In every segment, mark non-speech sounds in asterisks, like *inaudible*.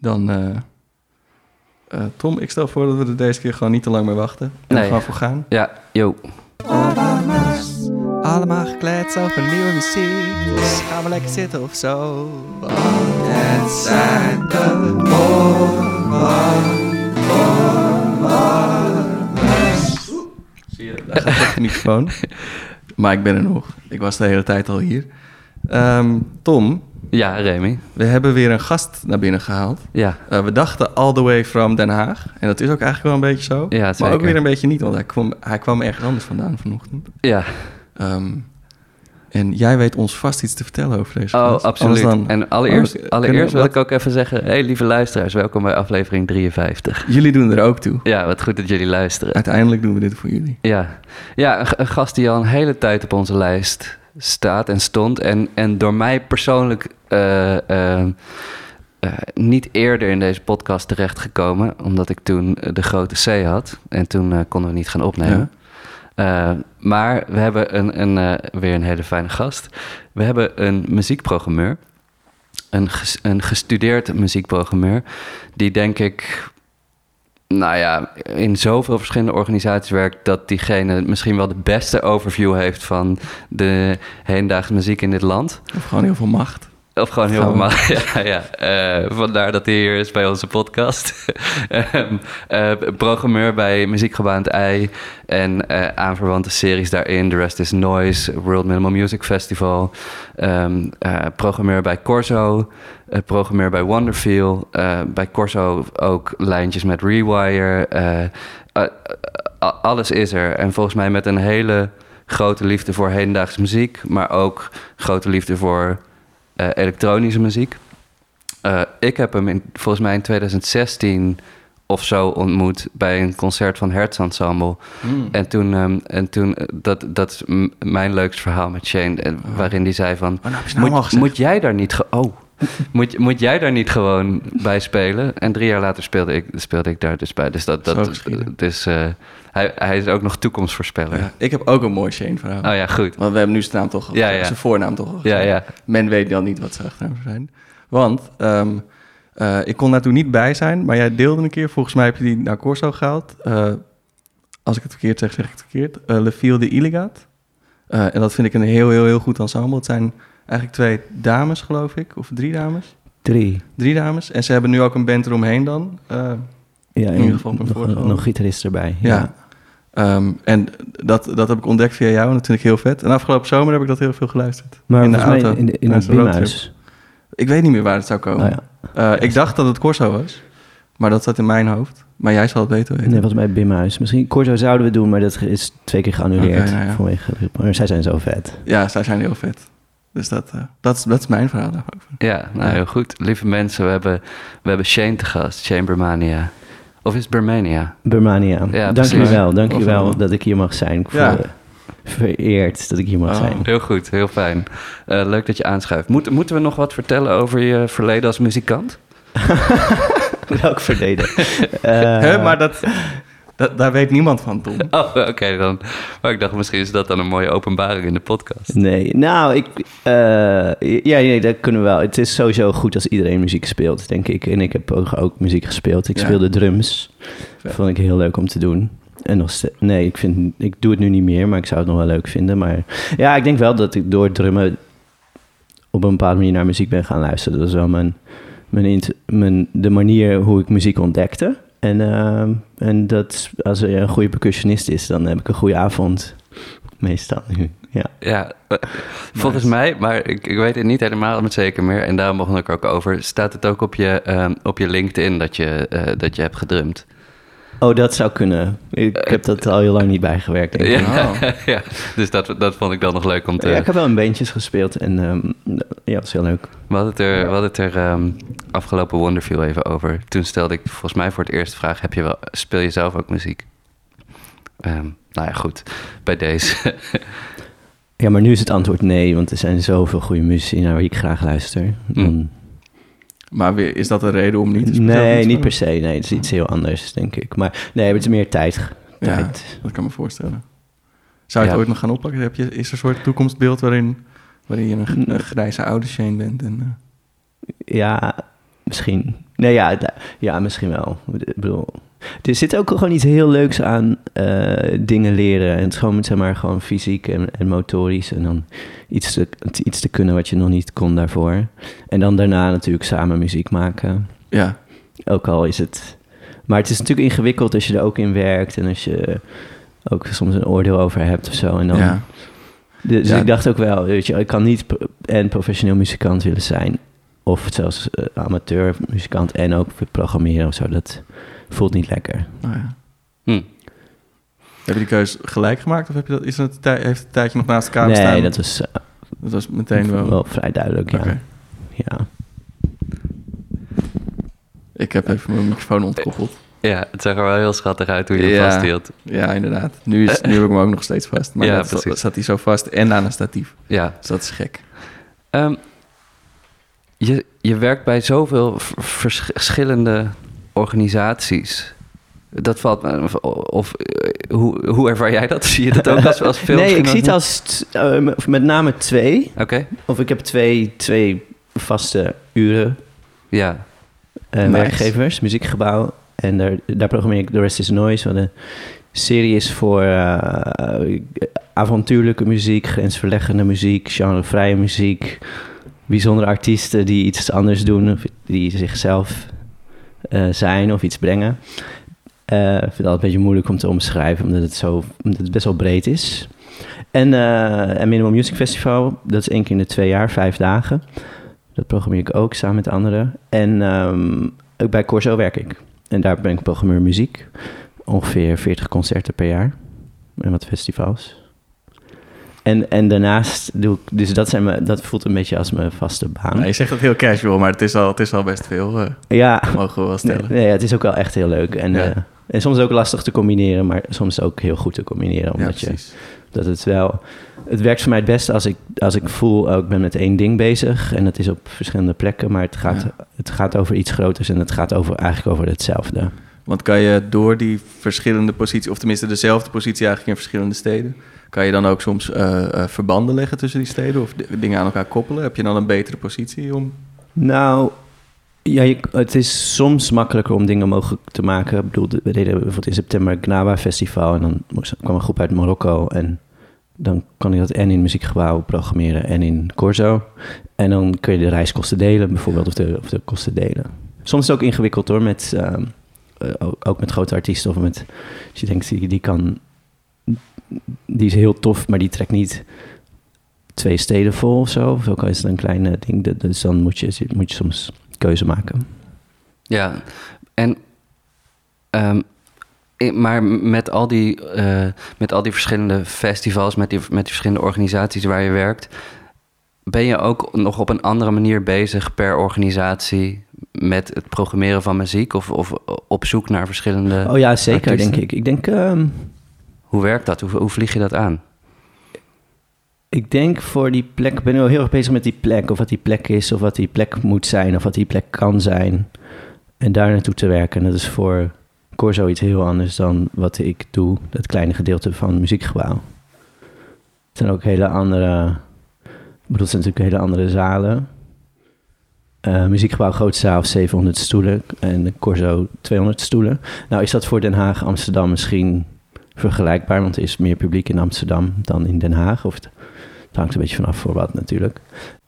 dan... eh, eh, Tom, ik stel voor dat we er deze keer gewoon niet te lang meer wachten. En Nee. er gewoon voor gaan. Ja, yo. Allemaal gekleed over nieuwe muziek. Dus gaan we lekker zitten of zo. Want het zijn de Zie je, daar gaat echt de microfoon. *laughs* Maar ik ben er nog. Ik was de hele tijd al hier. Ehm, Tom, Ja, Remy. we hebben weer een gast naar binnen gehaald. Ja, Eh, we dachten all the way from Den Haag. En dat is ook eigenlijk wel een beetje zo. Ja, maar zeker. ook weer een beetje niet, want hij kwam, hij kwam ergens anders vandaan vanochtend. ja. Ehm, en jij weet ons vast iets te vertellen over deze Oh, absoluut. Dan- En allereerst, allereerst wil ik ook even zeggen... hey, lieve luisteraars, welkom bij aflevering 53. Jullie doen er ook toe. Ja, wat goed dat jullie luisteren. Uiteindelijk doen we dit voor jullie. Ja, ja een, een gast die al een hele tijd op onze lijst staat en stond. En, en door mij persoonlijk eh, eh, eh, niet eerder in deze podcast terechtgekomen. Omdat ik toen de grote C had. En toen konden we niet gaan opnemen. Maar we hebben een, een, weer een hele fijne gast. We hebben een muziekprogrammeur. Een, ges- een gestudeerd muziekprogrammeur. Die denk ik nou ja, in zoveel verschillende organisaties werkt dat diegene misschien wel de beste overview heeft van de hedendaagse muziek in dit land. Of gewoon heel veel macht. Of gewoon heel we. normaal. *laughs* Ja, ja. Eh, vandaar dat hij hier is bij onze podcast. *laughs* Eh, programmeur bij Muziekgebouw Ei. En eh, aanverwante series daarin. The Rest is Noise, World Minimal Music Festival. Eh, programmeur bij Corso. programmeur bij Wonderfeel. bij Corso ook lijntjes met Rewire. alles is er. En volgens mij met een hele grote liefde voor hedendaagse muziek. Maar ook grote liefde voor eh, elektronische muziek. Eh, ik heb hem in, volgens mij in 2016 of zo ontmoet bij een concert van Hertz Ensemble. Hmm. En toen, ehm, en toen eh, dat, dat is mijn leukste verhaal met Shane, eh, waarin die zei van... Oh, nou nou moet, moet jij daar niet... ge- oh, *laughs* moet, moet jij daar niet gewoon bij spelen? En drie jaar later speelde ik, speelde ik daar dus bij. Dus dat... Dat dus, hij, hij is ook nog toekomstvoorspeller. Ja, ik heb ook een mooi Shane-verhaal. Oh ja, goed. Want we hebben nu zijn naam toch al Ja. Zijn voornaam toch al Ja, ja. Men weet dan niet wat zijn achternaam zou zijn. Want ehm, eh, ik kon daar toen niet bij zijn, maar jij deelde een keer. Volgens mij heb je die naar Corso gehaald. Eh, als ik het verkeerd zeg, zeg ik het verkeerd. Le Fil de Illegat. Eh, en dat vind ik een heel, heel, heel goed ensemble. Het zijn eigenlijk twee dames, geloof ik. Of drie dames. Drie. Drie dames. En ze hebben nu ook een band eromheen dan. Eh, Ja, In ieder geval nog, nog gitarist erbij. ja. Ehm, en dat, dat heb ik ontdekt via jou en dat vind ik heel vet. En afgelopen zomer heb ik dat heel veel geluisterd. Maar in de auto. in, de, in het. Bimhuis. Ik weet niet meer waar het zou komen. Oh, ja. Eh, ik dacht dat het Corso was, maar dat zat in mijn hoofd. Maar jij zal het beter weten. Nee, volgens mij Bimhuis. Misschien Corso zouden we doen, maar dat is twee keer geannuleerd. Oké, nou ja. vanwege, maar zij zijn zo vet. Ja, zij zijn heel vet. Dus dat, eh, dat, is, dat is mijn verhaal daarover. Ja, nou heel goed. Lieve mensen, we hebben, we hebben Shane te gast, Shane Bermania. Of is het Bermania? Burmania. Ja, dank precies. jullie wel. Dank wel dat ik hier mag zijn. Ik voel Ja. vereerd dat ik hier mag Oh. zijn. Heel goed, heel fijn. Eh, leuk dat je aanschuift. Moet, moeten we nog wat vertellen over je verleden als muzikant? *laughs* Welk verleden? *laughs* Eh, maar dat, dat, daar weet niemand van, Tom. *laughs* Oh, oké dan. Maar ik dacht misschien is dat dan een mooie openbaring in de podcast. Nee, nou, ik... eh, ja, nee, dat kunnen we wel. Het is sowieso goed als iedereen muziek speelt, denk ik. En ik heb ook, ook muziek gespeeld. Ik Ja. speelde drums. Vet. Vond ik heel leuk om te doen. En nog ste- nee, ik, vind, ik doe het nu niet meer, maar ik zou het nog wel leuk vinden. Maar ja, ik denk wel dat ik door drummen op een bepaalde manier naar muziek ben gaan luisteren. Dat is wel mijn, mijn, int- mijn, de manier hoe ik muziek ontdekte. En, ehm, en dat als er een goede percussionist is, dan heb ik een goede avond. Meestal nu, ja. Ja, eh, volgens mij, maar ik, ik weet het niet helemaal met zeker meer. En daarom begon ik ook over. Staat het ook op je, ehm, op je LinkedIn dat je, eh, dat je hebt gedrumd? Oh, dat zou kunnen. Ik heb dat al heel lang niet bijgewerkt. Denk ik. Ja, Oh. *laughs* ja, dus dat, dat vond ik dan nog leuk om te... Ja, ik heb wel in bandjes gespeeld en ehm, ja, dat is heel leuk. We hadden het er, we hadden het er ehm, afgelopen Wonderfeel even over. Toen stelde ik volgens mij voor het eerst de vraag... Heb je wel, speel je zelf ook muziek? Ehm, nou ja, goed. Bij deze. *laughs* Ja, maar nu is het antwoord nee, want er zijn zoveel goede muzici naar wie ik graag luister. Dan- Maar weer, is dat een reden om niet te spelen? nee, niet per se. Nee, het is iets heel anders, denk ik. Maar nee, het is meer tijd. Ja, tijd. dat kan me voorstellen. Zou je het Ja. ooit nog gaan oppakken? Heb je, is er een soort toekomstbeeld waarin, waarin je een, een grijze oude Shane bent? En, eh, Ja, misschien. Nee, ja, ja, misschien wel. Ik bedoel, er zit ook gewoon iets heel leuks aan eh, dingen leren. En het is gewoon, zeg maar, gewoon fysiek en, en motorisch. En dan iets te, iets te kunnen wat je nog niet kon daarvoor. En dan daarna natuurlijk samen muziek maken. Ja, Ook al is het... Maar het is natuurlijk ingewikkeld als je er ook in werkt. En als je ook soms een oordeel over hebt of zo. En dan, ja. Dus Ja. ik dacht ook wel, weet je, ik kan niet en professioneel muzikant willen zijn. Of zelfs eh, amateur muzikant en ook programmeren of zo. Dat voelt niet lekker. Nou ja. Hm. Heb je die keus gelijk gemaakt of heb je dat, is het, heeft het een tijdje nog naast elkaar nee, bestaan? dat was eh, Dat was meteen wel... wel vrij duidelijk, ja. Ja. Ik heb even mijn microfoon ontkoppeld. Ja, het zag er wel heel schattig uit hoe je hem Ja. vasthield. Ja, inderdaad. Nu, is, *laughs* nu heb ik hem ook nog steeds vast. Maar Ja, dat, precies. zat hij zo vast en aan een statief. Ja. Dus dat is gek. Ehm, je, je werkt bij zoveel verschillende organisaties. Dat valt me... Of, of, eh, hoe, hoe ervaar jij dat? *laughs* Zie je dat ook als, als *laughs* veel nee, ik zie het als eh, met name twee. Oké, Of ik heb twee, twee vaste uren ja. eh, Nice. werkgevers, muziekgebouw. En daar, daar programmeer ik The Rest is Noise. Wat een serie is voor avontuurlijke muziek, grensverleggende muziek, genrevrije muziek. Bijzondere artiesten die iets anders doen, of die zichzelf zijn of iets brengen. Eh, ik vind het altijd een beetje moeilijk om te omschrijven, omdat het, zo, omdat het best wel breed is. En, eh en Minimum Music Festival, dat is één keer in de twee jaar, vijf dagen. Dat programmeer ik ook samen met anderen. En ehm, ook bij Corso werk ik. En daar ben ik programmeur muziek. Ongeveer 40 concerten per jaar. En wat festivals. En, en daarnaast doe ik... Dus dat, zijn mijn, dat voelt een beetje als mijn vaste baan. Nou, je zegt dat heel casual, maar het is al, het is al best veel, eh, Ja, mogen we wel stellen. nee, nee, het is ook wel echt heel leuk. En, Ja. eh, en soms ook lastig te combineren, maar soms ook heel goed te combineren. ja, Omdat je, precies. dat het wel... Het werkt voor mij het beste als ik, als ik voel, oh, ik ben met één ding bezig. En dat is op verschillende plekken, maar het gaat, Ja. het gaat over iets groters. En het gaat over, eigenlijk over hetzelfde. Want kan je door die verschillende posities, of tenminste dezelfde positie eigenlijk in verschillende steden, kan je dan ook soms eh, eh, verbanden leggen tussen die steden of dingen aan elkaar koppelen? Heb je dan een betere positie om... Nou, ja, het is soms makkelijker om dingen mogelijk te maken. Ik bedoel, we deden bijvoorbeeld in september het Gnawa Festival... en dan kwam een groep uit Marokko... en dan kan ik dat en in muziekgebouw programmeren en in Corso. En dan kun je de reiskosten delen, bijvoorbeeld, of de, of de kosten delen. Soms is het ook ingewikkeld hoor, met, ehm, eh, ook- met grote artiesten... of met, als je denkt, die, die kan... Die is heel tof, maar die trekt niet twee steden vol of zo. Of ook al is het een klein eh, ding. Dus dan moet je, moet je soms keuze maken. Ja, en... ehm, maar met al, die, eh, met al die verschillende festivals, met die, met die verschillende organisaties waar je werkt... ben je ook nog op een andere manier bezig per organisatie... met het programmeren van muziek of, of op zoek naar verschillende... oh ja, zeker, artiesten? denk ik. Ik denk, ehm, Hoe werkt dat? Hoe, vlieg je dat aan? ik denk voor die plek... Ik ben wel heel erg bezig met die plek. Of wat die plek is, of wat die plek moet zijn. Of wat die plek kan zijn. En daar naartoe te werken. En dat is voor Corso iets heel anders dan wat ik doe. Dat kleine gedeelte van muziekgebouw. Het zijn ook hele andere... Ik bedoel, het zijn natuurlijk hele andere zalen. Eh, muziekgebouw grootste zaal 700 stoelen en Corso 200 stoelen. Nou is dat voor Den Haag, Amsterdam misschien vergelijkbaar, want er is meer publiek in Amsterdam dan in Den Haag. Of het, het hangt een beetje vanaf voor wat natuurlijk.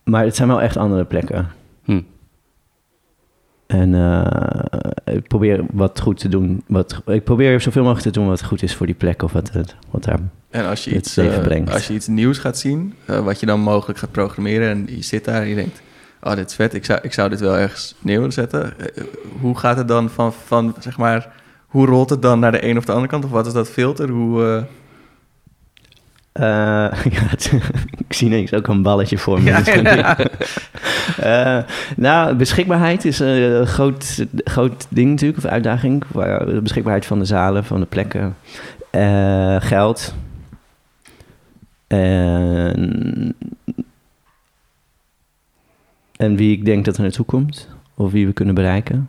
Maar het zijn wel echt andere plekken. Hm. En eh, ik probeer wat goed te doen. Wat, ik probeer zoveel mogelijk te doen wat goed is voor die plek of wat, het, wat daar. En als je, iets, brengt. als je iets nieuws gaat zien, eh, wat je dan mogelijk gaat programmeren en je zit daar en je denkt, oh dit is vet, ik zou, ik zou dit wel ergens neer willen zetten. Hoe gaat het dan van, van, zeg maar, hoe rolt het dan naar de een of de andere kant? Of wat is dat filter? Hoe, eh, Eh, *laughs* ja, het- *laughs* ik zie ineens ook een balletje voor me. Ja, dan- ja. *laughs* Eh, nou, beschikbaarheid is een groot, groot ding natuurlijk, of uitdaging. De beschikbaarheid van de zalen, van de plekken. Geld. En, en wie ik denk dat er naartoe komt. Of wie we kunnen bereiken.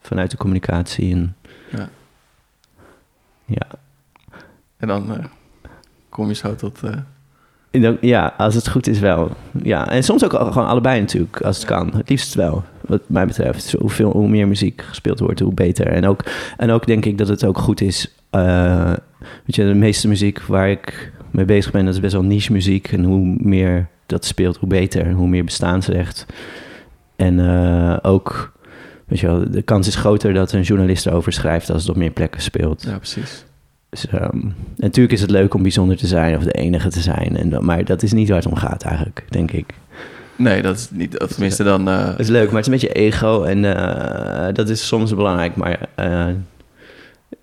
Vanuit de communicatie. En, Ja. ja. en dan eh, kom je zo tot... eh, denk, Ja, als het goed is wel. Ja, en soms ook gewoon allebei natuurlijk, als het kan. Het liefst wel. wat mij betreft. Hoeveel, hoe meer muziek gespeeld wordt, hoe beter. En ook, en ook denk ik dat het ook goed is. eh, weet je, de meeste muziek waar ik mee bezig ben, dat is best wel niche muziek. En hoe meer dat speelt, hoe beter. En hoe meer bestaansrecht. En ook, weet je wel, de kans is groter dat een journalist erover schrijft als het op meer plekken speelt. Ja, precies. Dus, ehm, natuurlijk is het leuk om bijzonder te zijn of de enige te zijn. En, dat- maar dat is niet waar het om gaat eigenlijk, denk ik. Nee, dat is niet... Of tenminste dan... eh, Het is leuk, maar het is een beetje ego en eh, dat is soms belangrijk. Maar eh,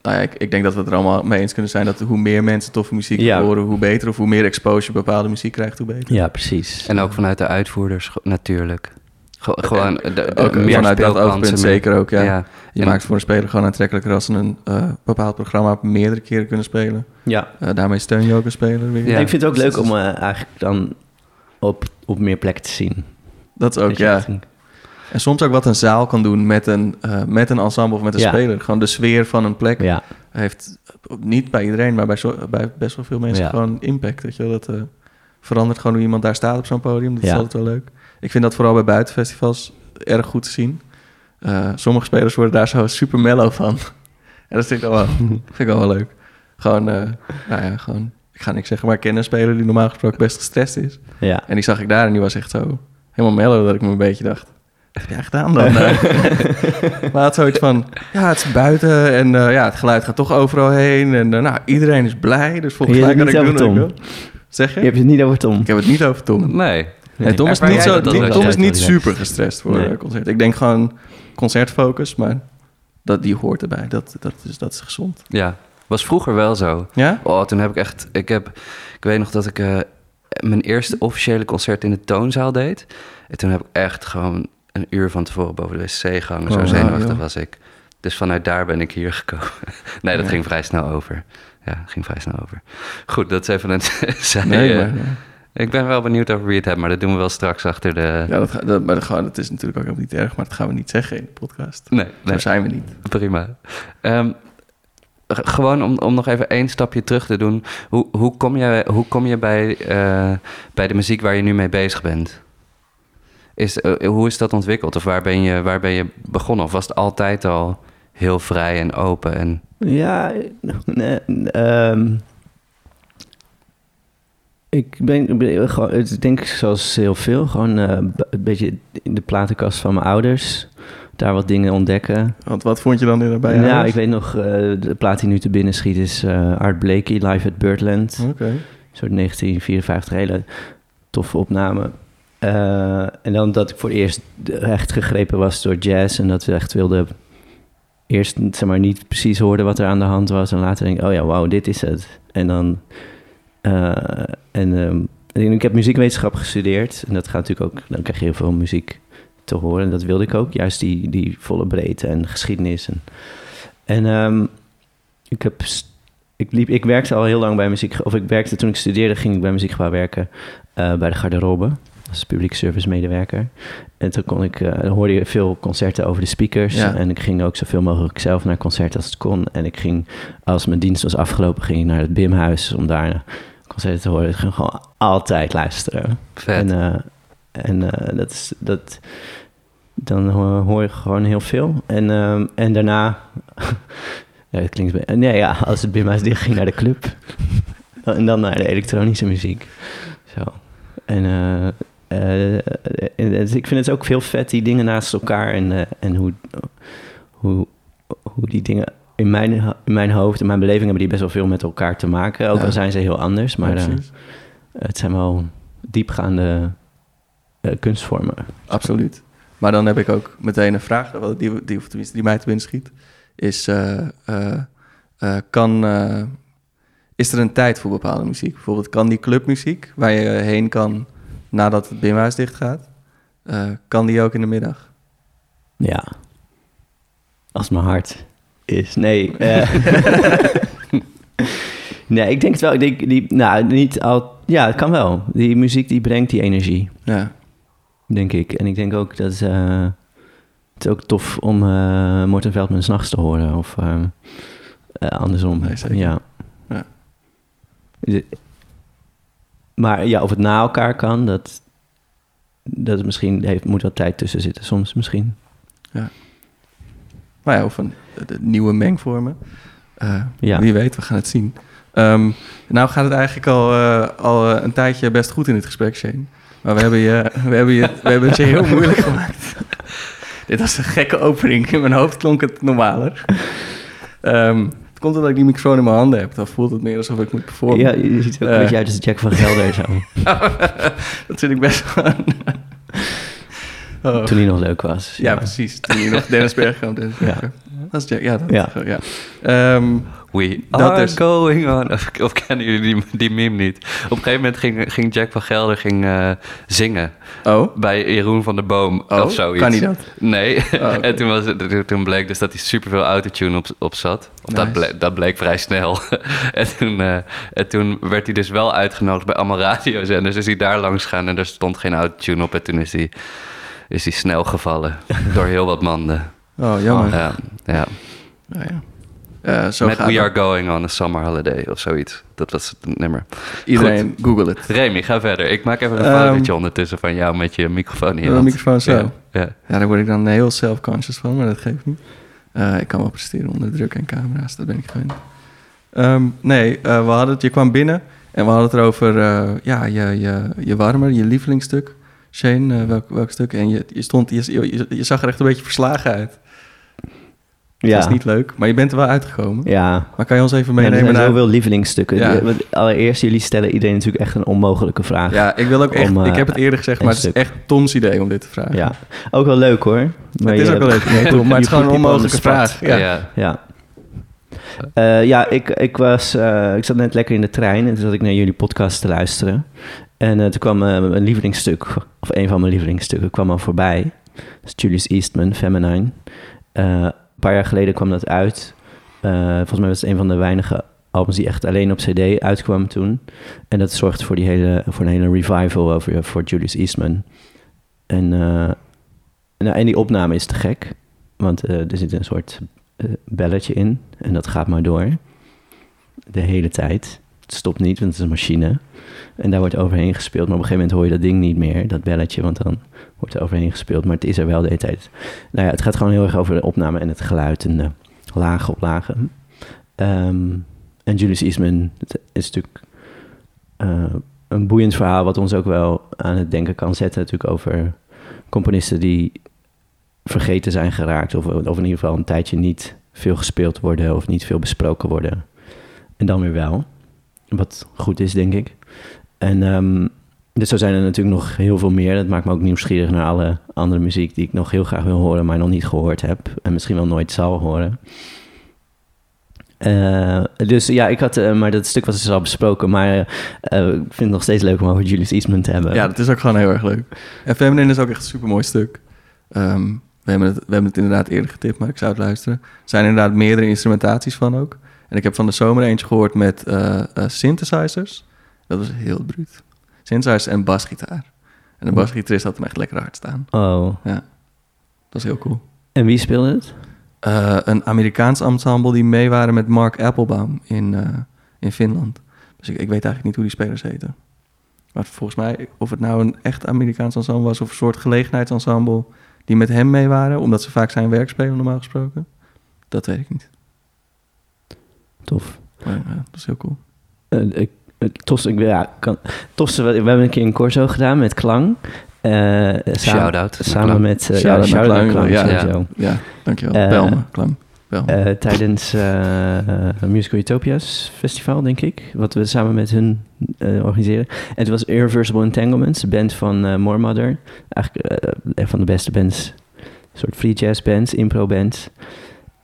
nou ja, ik, ik denk dat we het er allemaal mee eens kunnen zijn... dat hoe meer mensen toffe muziek Ja. horen, hoe beter. Of hoe meer exposure bepaalde muziek krijgt, hoe beter. ja, precies. En ook vanuit de uitvoerders natuurlijk. Ge- gewoon de, de- Ook meer vanuit dat oogpunt zeker ook, ja. ja. Je En- maakt het voor een speler gewoon aantrekkelijker... als ze een eh, bepaald programma meerdere keren kunnen spelen. Ja. Eh, daarmee steun je ook een speler weer. Ja. ik vind het ook leuk om eh, eigenlijk dan op, op meer plekken te zien. Dat is ook, je, ja. En soms ook wat een zaal kan doen met een, eh, met een ensemble of met een Ja. speler. Gewoon de sfeer van een plek Ja, heeft niet bij iedereen, maar bij, zo- bij best wel veel mensen Ja. gewoon impact. Weet je wel? Dat eh, verandert gewoon hoe iemand daar staat op zo'n podium. Dat is altijd wel leuk. Ik vind dat vooral bij buitenfestivals erg goed te zien. Eh, sommige spelers worden daar zo super mellow van. en dat vind ik, wel, *laughs* vind ik wel wel leuk. Gewoon, eh, nou ja, gewoon, ik ga niks zeggen, maar ik ken een speler die normaal gesproken best gestrest is. ja. En die zag ik daar en die was echt zo helemaal mellow dat ik me een beetje dacht... Wat heb jij gedaan dan? *laughs* *laughs* maar had zoiets van, ja, het is buiten en eh, ja, het geluid gaat toch overal heen. En nou, iedereen is blij, dus volgens mij kan het ik doen over wat ik wil. Zeg je? Je hebt het niet over Tom. Ik heb het niet over Tom. Nee. Nee, Tom is niet, zo? Tom is niet super gestrest voor Nee. een concert. Ik denk gewoon concertfocus, maar dat, die hoort erbij. Dat, dat, is, dat is gezond. Ja, was vroeger wel zo. Ja? Oh, toen heb ik echt... Ik, heb, ik weet nog dat ik eh, mijn eerste officiële concert in de toonzaal deed. En toen heb ik echt gewoon een uur van tevoren boven de wc gehangen. Zo Oh, zenuwachtig was ik. Dus vanuit daar ben ik hier gekomen. *laughs* nee, dat Ja. ging vrij snel over. Ja, dat ging vrij snel over. Goed, dat is even een... *laughs* zij, Nee, eh, maar, Ik ben wel benieuwd over wie het hebt, maar dat doen we wel straks achter de... ja, dat, ga- dat, maar dat, dat is natuurlijk ook helemaal niet erg, maar dat gaan we niet zeggen in de podcast. Nee, Zo nee. zijn we niet. Prima. Ehm, gewoon om, om nog even één stapje terug te doen. Hoe, hoe kom je, hoe kom je bij, eh, bij de muziek waar je nu mee bezig bent? Is, eh, hoe is dat ontwikkeld? Of waar ben, je, waar ben je begonnen? Of was het altijd al heel vrij en open? En, Ja, *laughs* nee, ehm, ik ben, ben gewoon, ik denk zoals heel veel, gewoon eh, een beetje in de platenkast van mijn ouders. Daar wat dingen ontdekken. Want wat vond je dan in bij nou, ouders? ik weet nog, eh, de plaat die nu te binnen schiet is eh, Art Blakey, Live at Birdland. Oké. Een soort 1954, hele toffe opname. Eh, en dan dat ik voor het eerst echt gegrepen was door jazz en dat we echt wilden eerst zeg maar niet precies hoorden wat er aan de hand was en later denk ik, oh ja, wauw, dit is het. En dan eh, en ehm, ik heb muziekwetenschap gestudeerd en dat gaat natuurlijk ook, dan krijg je heel veel muziek te horen en dat wilde ik ook, juist die, die volle breedte en geschiedenis en, en ehm, ik heb ik, liep, ik werkte al heel lang bij muziek, of ik werkte toen ik studeerde, ging ik bij muziekgebouw werken eh, bij de garderobe als public service medewerker. En toen kon ik, eh, hoorde je veel concerten over de speakers. Ja. En ik ging ook zoveel mogelijk zelf naar concerten als het kon. En ik ging, als mijn dienst was afgelopen, ging ik naar het Bimhuis om daar concerten te horen. Ik gewoon altijd luisteren. vet. En, eh, en eh, dat is, dat, dan hoor, hoor je gewoon heel veel. En, en daarna, *laughs* ja, dat klinkt, bij- nee ja, als het Bimhuis dicht ging naar de club. en dan naar de elektronische muziek. Zo. En, eh, eh, ik vind het ook veel vet, die dingen naast elkaar. En, eh, en hoe, hoe, hoe die dingen in mijn, in mijn hoofd, in mijn beleving, hebben die best wel veel met elkaar te maken. Ook Ja. al zijn ze heel anders, maar Ja, eh, het zijn wel diepgaande eh, kunstvormen. Absoluut. Maar dan heb ik ook meteen een vraag, die, die, of tenminste die mij te binnen schiet. Is, eh, kan, is er een tijd voor bepaalde muziek? Bijvoorbeeld kan die clubmuziek, waar je heen kan nadat het bimhuis dicht gaat, kan die ook in de middag? Ja. Als mijn hart is. Nee. eh. *laughs* nee, ik denk het wel. Ik denk die, nou, niet al. Ja, het kan wel. Die muziek die brengt die energie, Ja, denk ik. En ik denk ook dat eh, het is ook tof om eh Morten Veldman s'nachts te horen. Of eh, eh, andersom. Nee. Ja. Ja. De- Maar ja, of het na elkaar kan, dat, dat misschien heeft, moet wat tijd tussen zitten, soms misschien. Nou ja, of een de nieuwe mengvormen. Eh, Ja. Wie weet, we gaan het zien. Ehm, nou gaat het eigenlijk al, eh, al eh, een tijdje best goed in het gesprek, Shane. Maar we hebben, je, we hebben, je, we hebben het je heel moeilijk gemaakt. *laughs* Dit was een gekke opening. In mijn hoofd klonk het normaler. Ehm, het komt omdat ik die microfoon in mijn handen heb. Dan voelt het meer alsof ik moet performen. Ja, je ziet ook een beetje uit als Jack van Gelder zo. *laughs* Dat vind ik best wel... Oh. Toen hij nog leuk was. Ja, precies. Toen je nog *laughs* Dennis Bergkamp, Dennis Ja. Dat is Jack, ja, dat Ja. ja. Ehm, We Dat are is- going on. *laughs* Of, of kennen jullie die, die meme niet? Op een gegeven moment ging, ging Jack van Gelder ging, eh, zingen oh, bij Jeroen van der Boom Oh, of zoiets. kan hij dat? Nee. *laughs* oké. en toen, was het, toen bleek dus dat hij superveel autotune op, op zat. Of dat, bleek, dat bleek vrij snel. *laughs* en, toen, eh, en toen werd hij dus wel uitgenodigd bij allemaal radiozenders. Dus is hij daar langs gegaan en er stond geen autotune op. En toen is hij, is hij snel gevallen door heel wat manden. Oh jammer. Ja, ja. Ja, ja. Eh, zo Met We. Are Going on a Summer Holiday of zoiets. Dat was het nummer. Iedereen, google het. Remy, ga verder. Ik maak even een fotootje ondertussen van jou met je microfoon mijn microfoon zo. Ja, ja. Ja, daar word ik dan heel self-conscious van, maar dat geeft niet. Eh, ik kan wel presteren onder druk en camera's, dat ben ik gewend. Ehm, nee, eh, we hadden het, je kwam binnen en we hadden het erover ja, je, je, je warmer, je lievelingsstuk. Shane, welk, welk stuk? En je, je, stond, je, je, je zag er echt een beetje verslagen uit. Dat Ja. is niet leuk, maar je bent er wel uitgekomen. Ja. Maar kan je ons even Ja, er meenemen zijn naar... zoveel lievelingsstukken. Ja. Allereerst, jullie stellen iedereen natuurlijk echt een onmogelijke vraag. Ja, ik wil ook echt... Om, eh, ik heb het eerder gezegd, een maar het is echt Toms idee om dit te vragen. Ja. Ook wel leuk hoor. Maar het is je- ook wel leuk, *laughs* nee, Tom, maar het is gewoon een onmogelijke vraag. Ja. Ja. Ja. Eh, ja, ik, ik, was, eh, ik zat net lekker in de trein en toen zat ik naar jullie podcast te luisteren. En eh, toen kwam eh, mijn lievelingsstuk, of een van mijn lievelingsstukken, kwam al voorbij. Dat is Julius Eastman, Feminine. Een paar jaar geleden kwam dat uit. Eh, volgens mij was het een van de weinige albums die echt alleen op cd uitkwam toen. En dat zorgde voor, die hele, voor een hele revival over, voor Julius Eastman. En, eh, nou, en die opname is te gek. Want eh, er zit een soort belletje in. En dat gaat maar door. De hele tijd. Het stopt niet, want het is een machine. En daar wordt overheen gespeeld. Maar op een gegeven moment hoor je dat ding niet meer, dat belletje. Want dan wordt er overheen gespeeld. Maar het is er wel de hele tijd. Nou ja, het gaat gewoon heel erg over de opname en het geluid. En de lagen op lagen. Ehm, en Julius Eastman is natuurlijk eh, een boeiend verhaal... wat ons ook wel aan het denken kan zetten. Natuurlijk over componisten die vergeten zijn geraakt. Of, of in ieder geval een tijdje niet veel gespeeld worden of niet veel besproken worden. En dan weer wel. Wat goed is, denk ik. En ehm, dus zo zijn er natuurlijk nog heel veel meer. Dat maakt me ook nieuwsgierig naar alle andere muziek die ik nog heel graag wil horen, maar nog niet gehoord heb. En misschien wel nooit zal horen. Eh, dus ja, ik had, eh, maar dat stuk was dus al besproken. Maar eh, ik vind het nog steeds leuk om over Julius Eastman te hebben. Ja, dat is ook gewoon heel erg leuk. En Feminine is ook echt een supermooi stuk. Ehm, we, hebben het, we hebben het inderdaad eerder getipt, maar ik zou het luisteren. Er zijn inderdaad meerdere instrumentaties van ook. En ik heb van de zomer eentje gehoord met eh, eh, synthesizers. Dat was heel bruut. Synthesizers en basgitaar. En de basgitarist had hem echt lekker hard staan. Oh, Dat was heel cool. en wie speelde het? Eh, een Amerikaans ensemble die mee waren met Mark Applebaum in, in Finland. Dus ik, ik weet eigenlijk niet hoe die spelers heten. Maar volgens mij, of het nou een echt Amerikaans ensemble was... of een soort gelegenheidsensemble die met hem mee waren... omdat ze vaak zijn werk spelen, normaal gesproken. Dat weet ik niet. Tof. Maar ja, dat is heel cool. Eh, ik, ik, ja, kan, we hebben een keer een corso gedaan met Klang. Eh, samen, Samen Klang. met... Shout-out ja, Klang, Klang, ja. sowieso. Ja, dankjewel. Eh, Belme. Eh, tijdens Musical Utopia's festival, denk ik. Wat we samen met hun eh, organiseren. En het was Irreversible Entanglements, de band van uh, More Mother. Eigenlijk eh, een van de beste bands. Een soort free jazz bands, impro bands.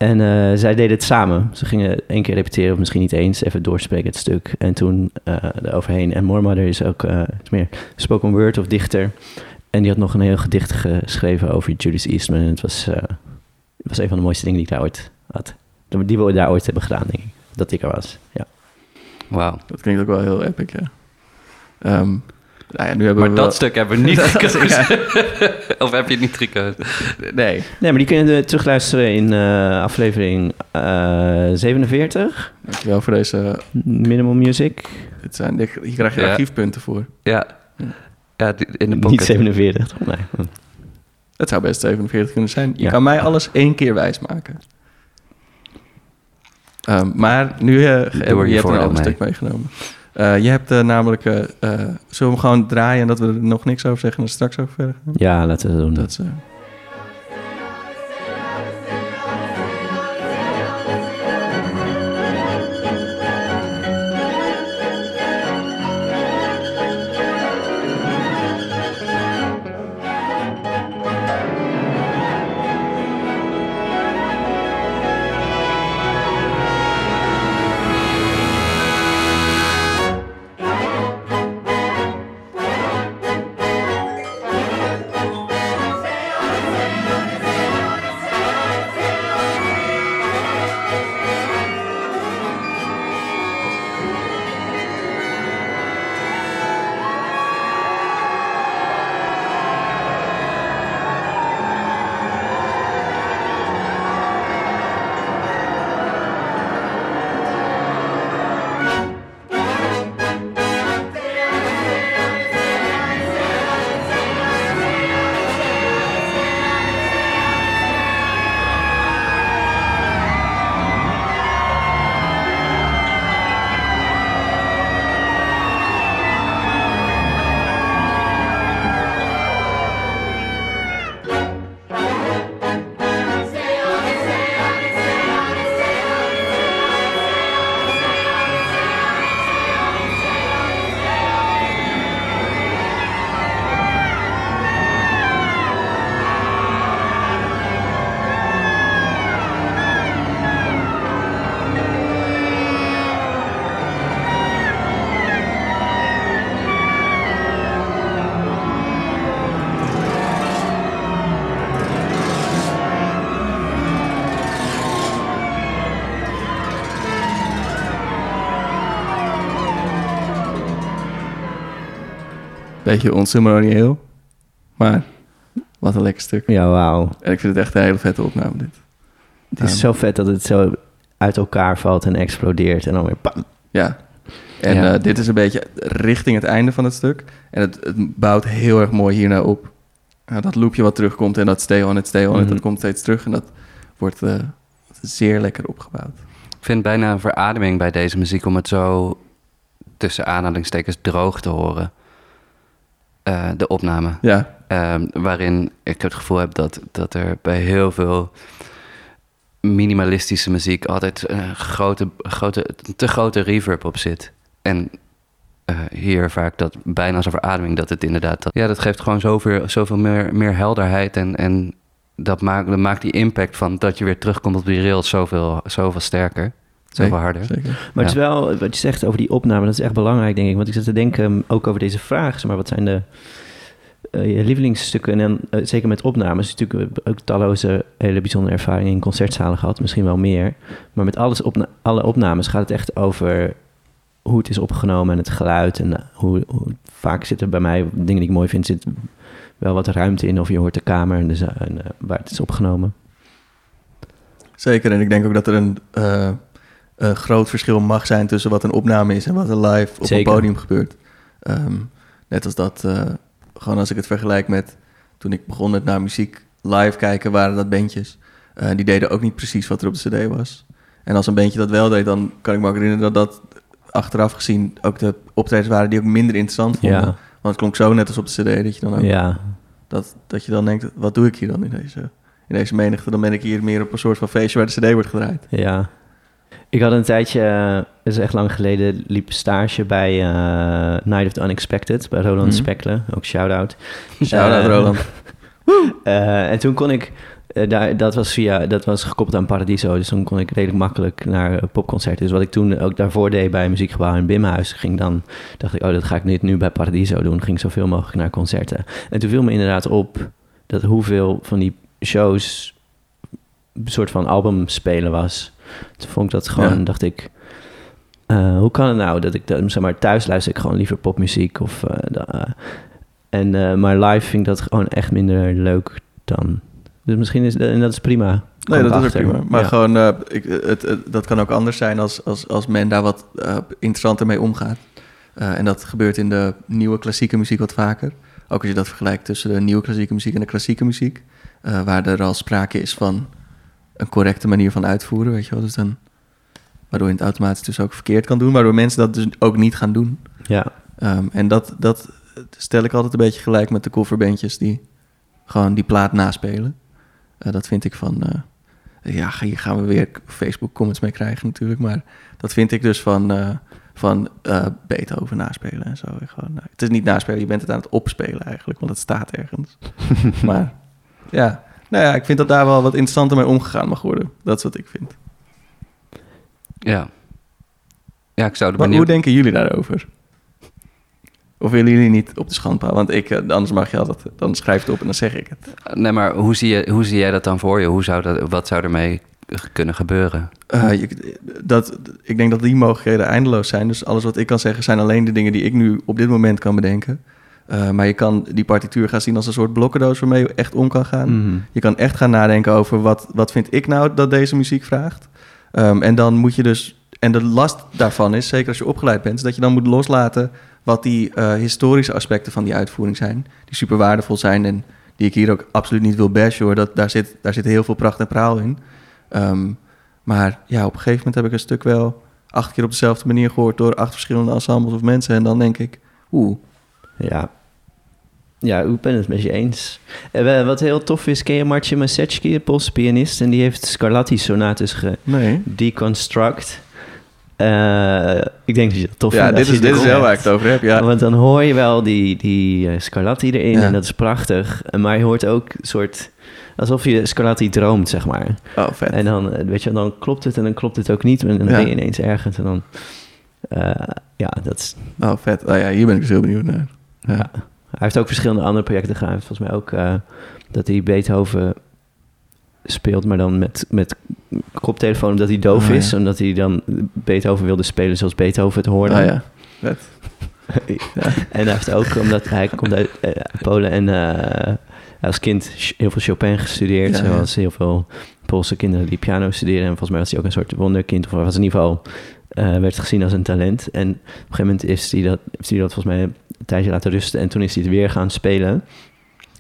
En uh, zij deden het samen. Ze gingen één keer repeteren, of misschien niet eens, even doorspreken het stuk. En toen uh, eroverheen. En More Mother is ook uh, is meer spoken word of dichter. En die had nog een heel gedicht geschreven over Julius Eastman. En het was, uh, het was een van de mooiste dingen die ik daar ooit had. Die we daar ooit hebben gedaan, denk ik. Dat ik er was, ja. Wauw. Dat klinkt ook wel heel epic, ja. Um, nou ja, nu hebben maar we dat wel... stuk hebben we niet *laughs* gekozen. *laughs* of heb je het niet gekozen? Nee. Nee, maar die kun je terugluisteren in uh, aflevering uh, 47. Dankjewel voor deze... Minimal Music. Dit zijn, je krijg je ja. archiefpunten voor. Ja. Ja, in de Niet pocket. 47, toch? Nee. Het zou best 47 kunnen zijn. Je Ja. kan mij alles één keer wijsmaken. Ehm, maar nu, eh, er je je hebt een mee. stuk meegenomen. Eh, je hebt eh, namelijk... eh, zullen we hem gewoon draaien en dat we er nog niks over zeggen en er straks over verder gaan? Ja, laten we dat doen. Dat is... beetje onceremonieel. Maar wat een lekker stuk. Ja, wauw. En ik vind het echt een hele vette opname dit. Het is zo vet dat het zo uit elkaar valt en explodeert. En dan weer pam. Ja. En Ja. eh, dit is een beetje richting het einde van het stuk. En het, het bouwt heel erg mooi hierna op. Nou, dat loopje wat terugkomt en dat stay on it, stay on it, Mhm. dat komt steeds terug. En dat wordt eh, zeer lekker opgebouwd. Ik vind bijna een verademing bij deze muziek om het zo tussen aanhalingstekens droog te horen. Eh, de opname. Ja, Ehm, waarin ik het gevoel heb dat, dat er bij heel veel minimalistische muziek altijd een grote, grote, te grote reverb op zit. En eh, hier vaak dat bijna als een verademing dat het inderdaad... Dat, ja, dat geeft gewoon zoveel, zoveel meer, meer helderheid en, en dat, maakt, dat maakt die impact van dat je weer terugkomt op die rails zoveel, zoveel sterker. Zoveel zeker, harder. zeker. Maar het is wel, wat je zegt over die opname, dat is echt belangrijk, denk ik. Want ik zit te denken, um, ook over deze vraag, zeg maar, wat zijn de eh, je lievelingsstukken? En dan, eh, zeker met opnames, natuurlijk ook talloze hele bijzondere ervaringen in concertzalen gehad, misschien wel meer. Maar met alles opna- alle opnames gaat het echt over hoe het is opgenomen en het geluid. En eh, hoe, hoe, vaak zitten bij mij dingen die ik mooi vind, zit wel wat ruimte in. Of je hoort de kamer en, de, en waar het is opgenomen. Zeker, en ik denk ook dat er een, een groot verschil mag zijn tussen wat een opname is en wat er live op Zeker. een podium gebeurt. Ehm, net als dat, eh, gewoon als ik het vergelijk met toen ik begon met naar muziek live kijken, waren dat bandjes. Eh, die deden ook niet precies wat er op de cd was. En als een bandje dat wel deed, dan kan ik me ook herinneren dat dat achteraf gezien ook de optredens waren die ook minder interessant vonden. Ja, Want het klonk zo net als op de cd dat je dan ook ja, dat, dat je dan denkt, wat doe ik hier dan in deze, in deze menigte? Dan ben ik hier meer op een soort van feestje waar de cd wordt gedraaid. Ja. Ik had een tijdje, eh, dat is echt lang geleden, liep stage bij eh, Night of the Unexpected, bij Roland Mhm. Spekle, ook shout-out. Shout-out Eh, Roland. *laughs* Eh, en toen kon ik, eh, daar, dat, was via, dat was gekoppeld aan Paradiso, dus toen kon ik redelijk makkelijk naar eh, popconcerten. Dus wat ik toen ook daarvoor deed bij Muziekgebouw in Bimhuis, ging dan, dacht ik, oh, dat ga ik nu, nu bij Paradiso doen. Ging zoveel mogelijk naar concerten. En toen viel me inderdaad op dat hoeveel van die shows een soort van album spelen was. Toen vond ik dat gewoon, Ja. dacht ik, eh, hoe kan het nou dat ik, dat, zeg maar, thuis luister ik gewoon liever popmuziek of... eh, eh, en, maar live vind ik dat gewoon echt minder leuk dan... Dus misschien is en dat is prima. Nee, dat is ook prima. Maar Ja. gewoon, ik, het, het- dat kan ook anders zijn als, als, als men daar wat interessanter mee omgaat. En dat gebeurt in de nieuwe klassieke muziek wat vaker. ook als je dat vergelijkt tussen de nieuwe klassieke muziek en de klassieke muziek, waar er al sprake is van een correcte manier van uitvoeren, weet je wel. Dus dan, waardoor je het automatisch dus ook verkeerd kan doen, waardoor mensen dat dus ook niet gaan doen. Ja, Ehm, en dat, dat stel ik altijd een beetje gelijk met de coverbandjes die gewoon die plaat naspelen. Eh, dat vind ik van, eh, ja, hier gaan we weer Facebook comments mee krijgen natuurlijk, maar dat vind ik dus van, eh, van Beethoven naspelen en zo. En Gewoon, nou, het is niet naspelen, je bent het aan het opspelen eigenlijk, want het staat ergens. *laughs* maar ja, nou ja, ik vind dat daar wel wat interessanter mee omgegaan mag worden. Dat is wat ik vind. Ja. Ja, ik zou er Maar hoe denken jullie daarover? Of willen jullie niet op de schandpaal? Want ik, eh, anders mag je altijd, dan schrijf het op en dan zeg ik het. Nee, maar hoe zie, je, hoe zie jij dat dan voor je? Hoe zou dat, wat zou ermee kunnen gebeuren? Eh, je- dat, ik denk dat die mogelijkheden eindeloos zijn. Dus alles wat ik kan zeggen zijn alleen de dingen die ik nu op dit moment kan bedenken. Eh, maar je kan die partituur gaan zien als een soort blokkendoos waarmee je echt om kan gaan. Mhm. Je kan echt gaan nadenken over wat, wat vind ik nou dat deze muziek vraagt. Ehm, en dan moet je dus, en de last daarvan is, zeker als je opgeleid bent, is dat je dan moet loslaten wat die eh, historische aspecten van die uitvoering zijn. Die super waardevol zijn en die ik hier ook absoluut niet wil bashen hoor. Dat, daar, zit, daar zit heel veel pracht en praal in. Ehm, maar ja, op een gegeven moment heb ik een stuk wel acht keer op dezelfde manier gehoord door acht verschillende ensembles of mensen. En dan denk ik, oeh, Ja. Ja, ik ben het met je eens. En we- wat heel tof is, ken je Marcin Masecki, de Poolse pianist? En die heeft Scarlatti-sonates nee. gedeconstruct. Eh ik denk dat je dat tof Ja, vindt. dit is, dit is wel waar ik het over heb. Ja. Want dan hoor je wel die, die eh, Scarlatti erin Ja. en dat is prachtig. Maar je hoort ook een soort... Alsof je Scarlatti droomt, zeg maar. Oh, vet. En dan, eh, weet je, dan klopt het en dan klopt het ook niet. En dan Ja. ben je ineens ergens en dan... eh, ja, dat is... Oh, vet. Oh ja, hier ben ik dus heel benieuwd naar. Ja. Ja. Hij heeft ook verschillende andere projecten gedaan. Volgens mij ook eh, dat hij Beethoven speelt, maar dan met, met koptelefoon omdat hij doof Oh, is. ja. Omdat hij dan Beethoven wilde spelen zoals Beethoven het hoorde. Oh *laughs* ja, en hij heeft ook, omdat hij komt uit eh, Polen en eh, als kind heel veel Chopin gestudeerd. Ja, zoals heel veel Poolse kinderen die piano studeren. En volgens mij was hij ook een soort wonderkind. Of was in ieder geval, werd gezien als een talent. En op een gegeven moment is hij dat, heeft hij dat volgens mij een tijdje laten rusten. En toen is hij het weer gaan spelen.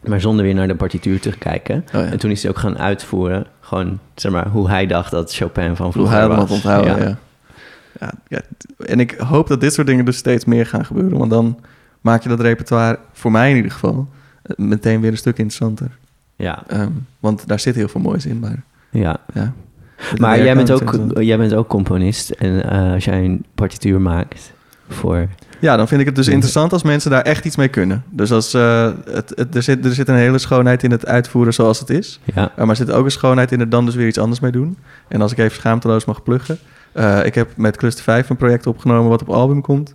Maar zonder weer naar de partituur te kijken. Oh ja. En toen is hij ook gaan uitvoeren. Gewoon, zeg maar, hoe hij dacht dat Chopin van Hoe vroeger hij dat was. had onthouden, ja. Ja, ja. En ik hoop dat dit soort dingen dus steeds meer gaan gebeuren. Want dan maak je dat repertoire, voor mij in ieder geval, eh, meteen weer een stuk interessanter. Ja, Ehm, want daar zit heel veel moois in. Maar, ja. ja. Maar jij bent, ook, jij bent ook componist. En eh, als jij een partituur maakt voor... Ja, dan vind ik het dus interessant als mensen daar echt iets mee kunnen. Dus als, eh, het, het, er, zit, er zit een hele schoonheid in het uitvoeren zoals het is. Ja, Uh, maar er zit ook een schoonheid in er dan dus weer iets anders mee doen. En als ik even schaamteloos mag pluggen. eh, ik heb met Cluster 5 een project opgenomen wat op album komt.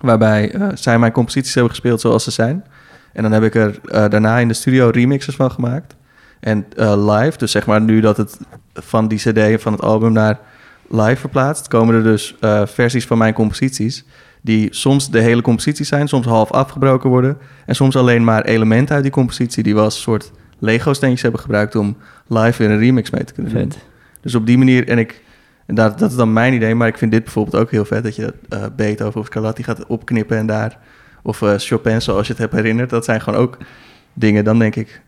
Waarbij eh, zij mijn composities hebben gespeeld zoals ze zijn. En dan heb ik er eh, daarna in de studio remixes van gemaakt. En eh, live, dus zeg maar nu dat het van die cd van het album naar live verplaatst... komen er dus eh, versies van mijn composities... die soms de hele compositie zijn, soms half afgebroken worden... en soms alleen maar elementen uit die compositie... die we als soort Lego-steentjes hebben gebruikt... om live weer een remix mee te kunnen doen. vet. Dus op die manier, en ik, en dat, dat is dan mijn idee, maar ik vind dit bijvoorbeeld ook heel vet dat je eh Beethoven of Scarlatti gaat opknippen en daar, of eh, Chopin zoals je het hebt herinnerd, dat zijn gewoon ook dingen, dan denk ik,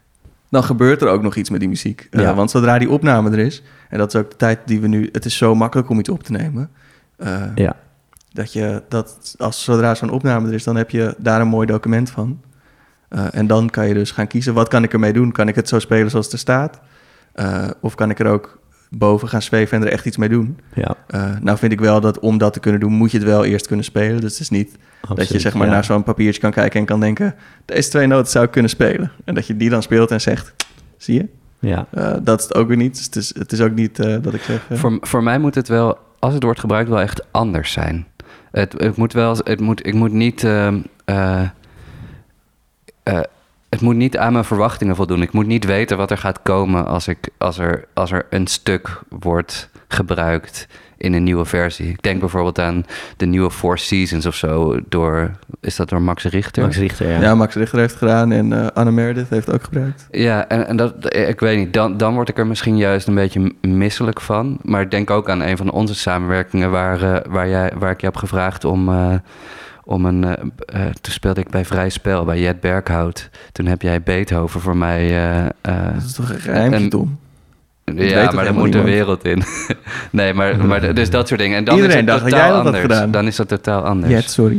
dan gebeurt er ook nog iets met die muziek. Eh, Ja. want zodra die opname er is, en dat is ook de tijd die we nu, het is zo makkelijk om iets op te nemen, eh, Ja, dat je, dat als zodra zo'n opname er is, dan heb je daar een mooi document van. Eh, en dan kan je dus gaan kiezen, wat kan ik ermee doen? Kan ik het zo spelen zoals het er staat? Of kan ik er ook boven gaan zweven en er echt iets mee doen? ja. Eh, nou vind ik wel dat om dat te kunnen doen, moet je het wel eerst kunnen spelen. Dus het is niet dat je zeg maar ja. naar zo'n papiertje kan kijken en kan denken... deze twee noten zou ik kunnen spelen. En dat je die dan speelt en zegt, zie je? Ja, Eh, dat is het ook weer niet. Dus het is, het is ook niet eh, dat ik zeg... Voor, voor mij moet het wel, als het wordt gebruikt, wel echt anders zijn. Het, het moet wel, het moet, ik moet niet, ehm, eh, eh, het moet niet aan mijn verwachtingen voldoen. Ik moet niet weten wat er gaat komen als, ik, als, er, als er een stuk wordt gebruikt in een nieuwe versie. Ik denk bijvoorbeeld aan de nieuwe Four Seasons of zo. Door, is dat door Max Richter? Max Richter, ja. ja. Max Richter heeft gedaan en eh Anne Meredith heeft ook gebruikt. Ja, en, en dat, ik weet niet, dan, dan word ik er misschien juist een beetje misselijk van. Maar ik denk ook aan een van onze samenwerkingen waar, eh, waar, jij, waar ik je heb gevraagd om, eh, om een... eh, toen speelde ik bij Vrij Spel, bij Jet Berghout. Toen heb jij Beethoven voor mij... eh, Dat is toch een geheimje, en- Tom? weet ja, maar helemaal moet de wereld in. *laughs* nee, maar, maar dus dat soort dingen. En dan Iedereen is het dacht dat totaal jij dat anders. gedaan. Dan is dat totaal anders. Jet, sorry.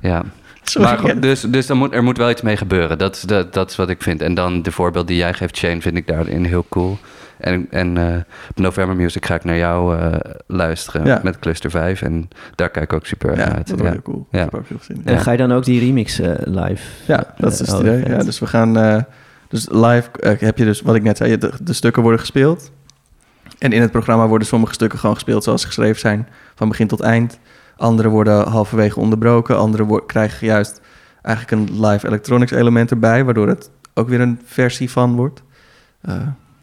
Ja. *laughs* Sorry, maar goed, Jet. dus, dus dan moet, er moet wel iets mee gebeuren. Dat, is- dat, dat is wat ik vind. En dan de voorbeeld die jij geeft, Shane, vind ik daarin heel cool. En, en eh, op November Music ga ik naar jou eh, luisteren Ja. met Cluster 5. En daar kijk ik ook super Ja, naar uit. dat Ja. heel cool. Ja. Veel zin in. En ga je dan ook die remix eh, live? Ja, dat is dus Eh, het idee. Ja, dus we gaan... eh, dus live eh, heb je dus, wat ik net zei, de, de stukken worden gespeeld. En in het programma worden sommige stukken gewoon gespeeld zoals ze geschreven zijn. Van begin tot eind. Andere worden halverwege onderbroken. Andere krijgen juist eigenlijk een live electronics element erbij. Waardoor het ook weer een versie van wordt. Eh,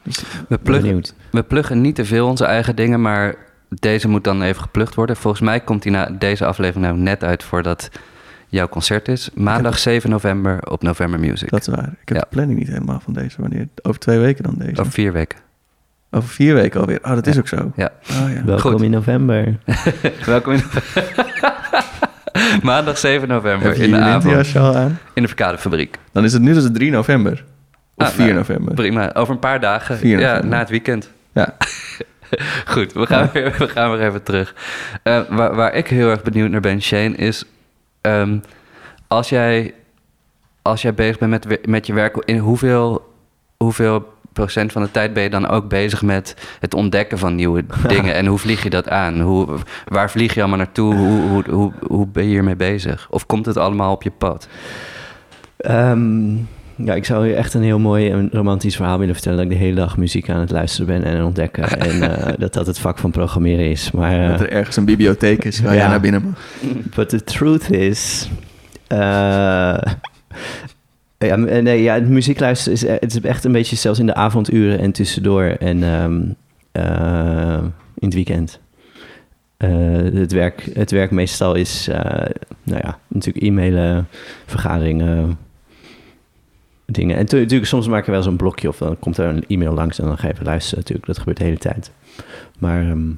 dus, We, pluggen, we pluggen niet te veel onze eigen dingen, maar deze moet dan even geplukt worden. Volgens mij komt die na deze aflevering nou net uit voordat jouw concert is. Maandag 7 november op November Music. dat is waar. Ik heb Ja. de planning niet helemaal van deze. Wanneer? Over twee weken dan deze. Over vier weken. Over vier weken alweer. Oh, dat is ook zo. Ja. Oh, ja. Welkom Goed. in november. *laughs* Welkom in... *laughs* Maandag 7 november Heb je in de avond al aan? in de verkadefabriek. Dan is het nu dus het 3 november. Of Ah, 4 nou, november. Prima, over een paar dagen. 4 ja, na het weekend. Ja. *laughs* Goed, we gaan, weer, we gaan weer even terug. Eh, waar, waar ik heel erg benieuwd naar ben, Shane, is... ehm, als, jij, als jij bezig bent met, met je werk... In hoeveel, hoeveel van de tijd ben je dan ook bezig met het ontdekken van nieuwe *laughs* dingen? En hoe vlieg je dat aan? Hoe, waar vlieg je allemaal naartoe? Hoe, hoe, hoe, hoe ben je hiermee bezig? Of komt het allemaal op je pad? Ehm, ja, ik zou je echt een heel mooi en romantisch verhaal willen vertellen... dat ik de hele dag muziek aan het luisteren ben en ontdekken. *laughs* en eh, dat dat het vak van programmeren is. Maar eh, Dat er ergens een bibliotheek is waar *laughs* Ja. jij naar binnen mag. But the truth is... eh, ja, nee, ja, het muziek luisteren is, e- het is echt een beetje zelfs in de avonduren en tussendoor en ehm, eh, in het weekend. Eh, het, werk, het werk meestal is, eh, nou ja, natuurlijk e-mailen, vergaderingen, dingen. En tu- natuurlijk, soms maak je wel zo'n blokje of dan komt er een e-mail langs en dan ga je even luisteren natuurlijk. Dat gebeurt de hele tijd. Maar ehm,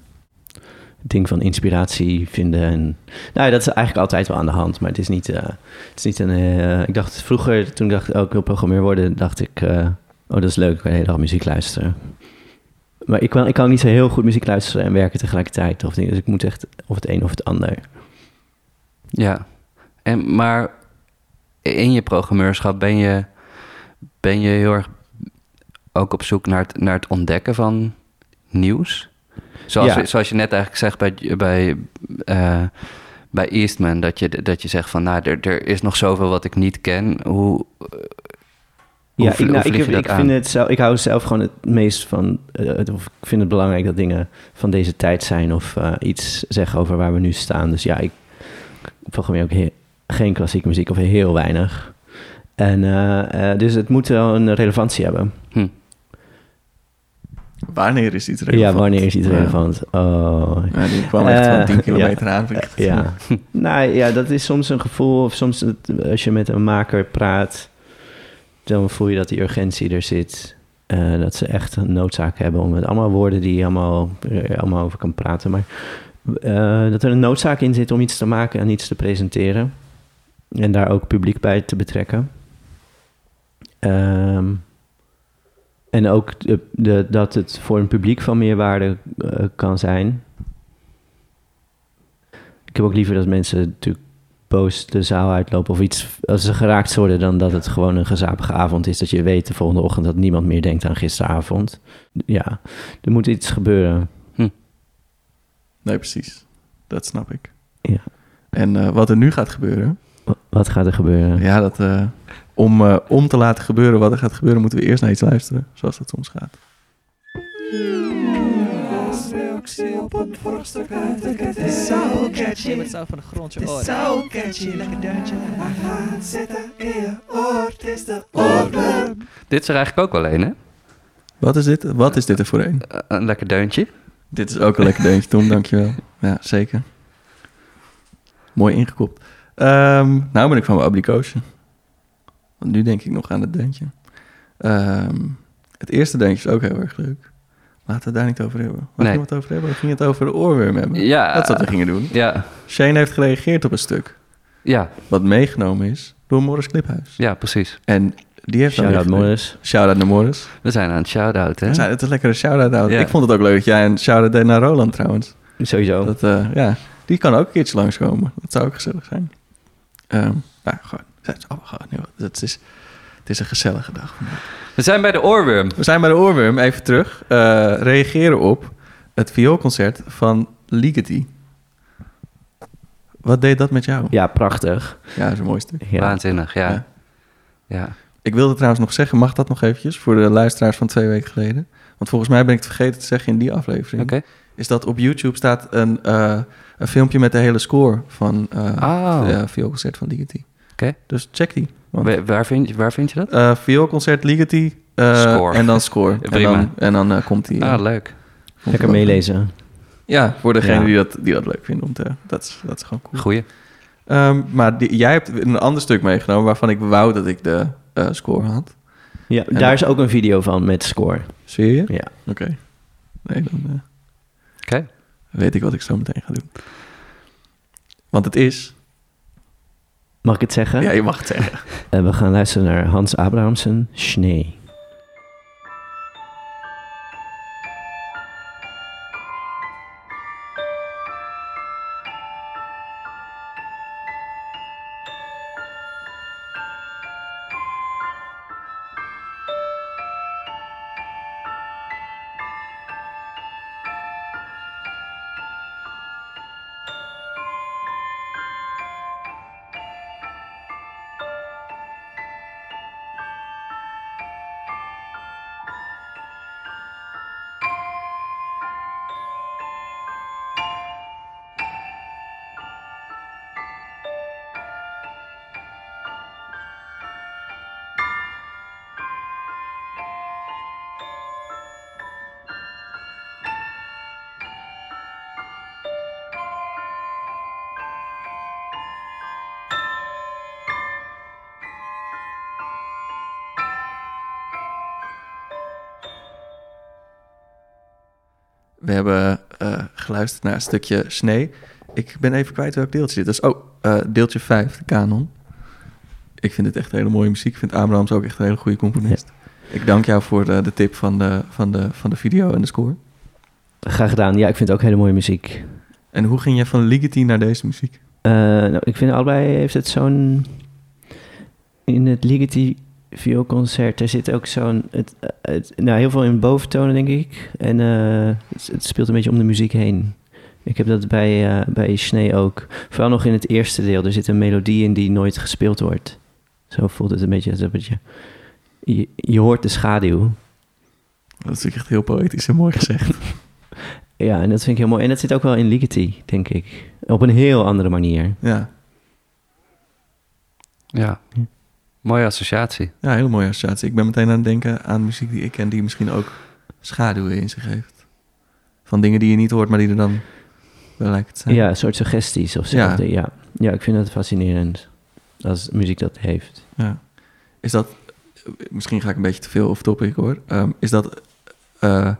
ding van inspiratie vinden en... Nou, dat is eigenlijk altijd wel aan de hand, maar het is niet, eh, het is niet een... eh, ik dacht vroeger, toen ik dacht, oh, ik wil programmeur worden, dacht ik... eh, oh, dat is leuk, ik kan de hele muziek luisteren. Maar ik kan, ik kan niet zo heel goed muziek luisteren en werken tegelijkertijd. Of dus ik moet echt of het een of het ander. Ja, en, maar in je programmeurschap ben je, ben je heel erg ook op zoek naar het, naar het ontdekken van nieuws? Zoals, Ja. zoals je net eigenlijk zegt bij, bij, eh, bij Eastman, dat je, dat je zegt van, nou, er, er is nog zoveel wat ik niet ken. Hoe, Ja, ik, nou, ik, vind het zelf, ik hou zelf gewoon het meest van... eh, of ik vind het belangrijk dat dingen van deze tijd zijn... of eh, iets zeggen over waar we nu staan. Dus ja, ik programmeer ook he- geen klassieke muziek of heel weinig. En dus het moet wel een relevantie hebben. Hm. Wanneer is iets relevant? Ja, wanneer is iets Ja. relevant? Oh, Ja, die kwam echt van Eh, 10 kilometer ja. aan. ja. *laughs* nou ja, dat is soms een gevoel. Of soms als je met een maker praat, dan voel je dat die urgentie er zit. Eh, dat ze echt een noodzaak hebben om met allemaal woorden die je allemaal, er allemaal over kan praten. Maar eh, dat er een noodzaak in zit om iets te maken en iets te presenteren. En daar ook publiek bij te betrekken. Ehm, en ook de, de, dat het voor een publiek van meerwaarde eh, kan zijn. Ik heb ook liever dat mensen natuurlijk boos de zaal uitlopen of iets als ze geraakt worden dan dat het gewoon een gezapige avond is dat je weet de volgende ochtend dat niemand meer denkt aan gisteravond. Ja, er moet iets gebeuren. Nee, precies. Dat snap ik. Ja. En eh, wat er nu gaat gebeuren... Wa- Wat gaat er gebeuren? Ja, dat, eh, om, eh, om te laten gebeuren wat er gaat gebeuren... moeten we eerst naar iets luisteren. Zoals dat soms gaat. Het zo van de grond je zo catchy. Lekker zitten in je oor. Het is de. Dit is er eigenlijk ook wel een, hè? Wat is dit? Wat is dit er voor een? Eh, Een lekker deuntje. Dit is ook een lekker deuntje, Tom. Dankjewel. Ja, zeker. Mooi ingekopt. Ehm, nou ben ik van mijn abrikoosje. Want nu denk ik nog aan het deuntje. Ehm, het eerste deuntje is ook heel erg leuk. Laten we het daar niet over hebben. Waar Nee. gingen we het over hebben? We gingen het over de oorworm hebben. Ja, Dat is wat we gingen doen. Ja, Shane heeft gereageerd op een stuk. Ja, wat meegenomen is door Morris Cliphuis. ja, precies. En die heeft Shout-out Morris. Shout-out naar Morris. We zijn aan het shout-out, hè? We zijn het een lekkere shout-out. Ja. Ik vond het ook leuk dat jij een shout-out deed naar Roland trouwens. Sowieso. Dat, eh, ja, die kan ook een keertje langskomen. Dat zou ook gezellig zijn. Ehm nou, gewoon. Het is- Oh, joh, het, is, het is een gezellige dag. We zijn bij de oorworm. We zijn bij de oorworm. Even terug. Eh, reageren op het vioolconcert van Ligeti. Wat deed dat met jou? Ja, prachtig. Ja, dat is een mooi stuk. Ja. Waanzinnig, ja. Ja. ja. Ik wilde trouwens nog zeggen, mag dat nog eventjes voor de luisteraars van twee weken geleden? Want volgens mij ben ik het vergeten te zeggen in die aflevering. Oké. Is dat op YouTube staat een, eh, een filmpje met de hele score van eh Oh. het vioolconcert van Ligeti. Oké. Dus check die. Want, Waar vind, je- waar vind je dat? eh, vioolconcert Ligeti eh, Score. en dan score. *laughs* en dan, en dan eh, komt die. Ah, leuk. Lekker meelezen. Ja, voor degene Ja. die, dat, die dat leuk te, dat, is, dat is gewoon cool. Goeie. Ehm, maar die- jij hebt een ander stuk meegenomen waarvan ik wou dat ik de eh, score had. Ja, En daar is ook een video van met score. Zie je? Ja. Oké. Nee, dan eh, Oké. weet ik wat ik zo meteen ga doen. Want het is... Mag ik het zeggen? Ja, je mag het zeggen. En we gaan luisteren naar Hans Abrahamsen, Schnee. We hebben eh, geluisterd naar een stukje Snee. Ik ben even kwijt welk deeltje dit is. Oh, eh, deeltje 5, de kanon. Ik vind het echt hele mooie muziek. Ik vind Abrahams ook echt een hele goede componist. Ik dank jou voor de, de tip van de, van, de, van de video en de score. Graag gedaan. Ja, ik vind het ook hele mooie muziek. En hoe ging je van Ligeti naar deze muziek? Eh, nou, ik vind allebei heeft het zo'n... In het Ligeti vioolconcert, er zit ook zo'n... Het, het, nou, heel veel in boventonen, denk ik. En eh, het, het speelt een beetje om de muziek heen. Ik heb dat bij, eh bij Schnee ook. Vooral nog in het eerste deel. Er zit een melodie in die nooit gespeeld wordt. Zo voelt het een beetje. het een beetje je, je hoort de schaduw. Dat is echt heel poëtisch en mooi gezegd. *laughs* *laughs* Ja, en dat vind ik heel mooi. En dat zit ook wel in Ligeti, denk ik. Op een heel andere manier. ja. Ja. Mooie associatie. ja, heel mooie associatie. Ik ben meteen aan het denken aan muziek die ik ken... die misschien ook schaduwen in zich heeft. Van dingen die je niet hoort, maar die er dan wel lijken te zijn. Ja, een soort suggesties of zo. Ja. Ja. Ja. ik vind dat fascinerend. Als muziek dat heeft. Ja. Is dat, misschien ga ik een beetje te veel off topic hoor. Ehm, is dat, eh,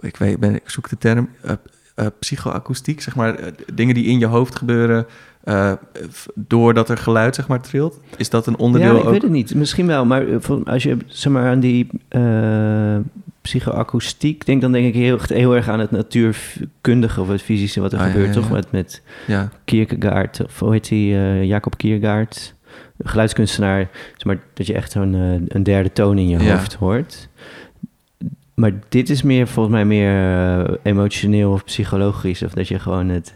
ik weet, ben, ik zoek de term, eh, psychoakoestiek, zeg maar, dingen die in je hoofd gebeuren eh, doordat er geluid, zeg maar, trilt. Is dat een onderdeel ja, ik ook? weet het niet. Misschien wel. Maar eh, als je zeg maar, aan die eh psychoakoestiek denkt... dan denk ik heel, heel erg aan het natuurkundige of het fysische... wat er Ah, gebeurt, ja, toch? Met, met Ja, Kierkegaard, of hoe heet die? eh, Jacob Kierkegaard. Een geluidskunstenaar. Zeg maar, dat je echt zo'n een derde toon in je hoofd hoort. Maar dit is meer volgens mij meer emotioneel of psychologisch. Of dat je gewoon het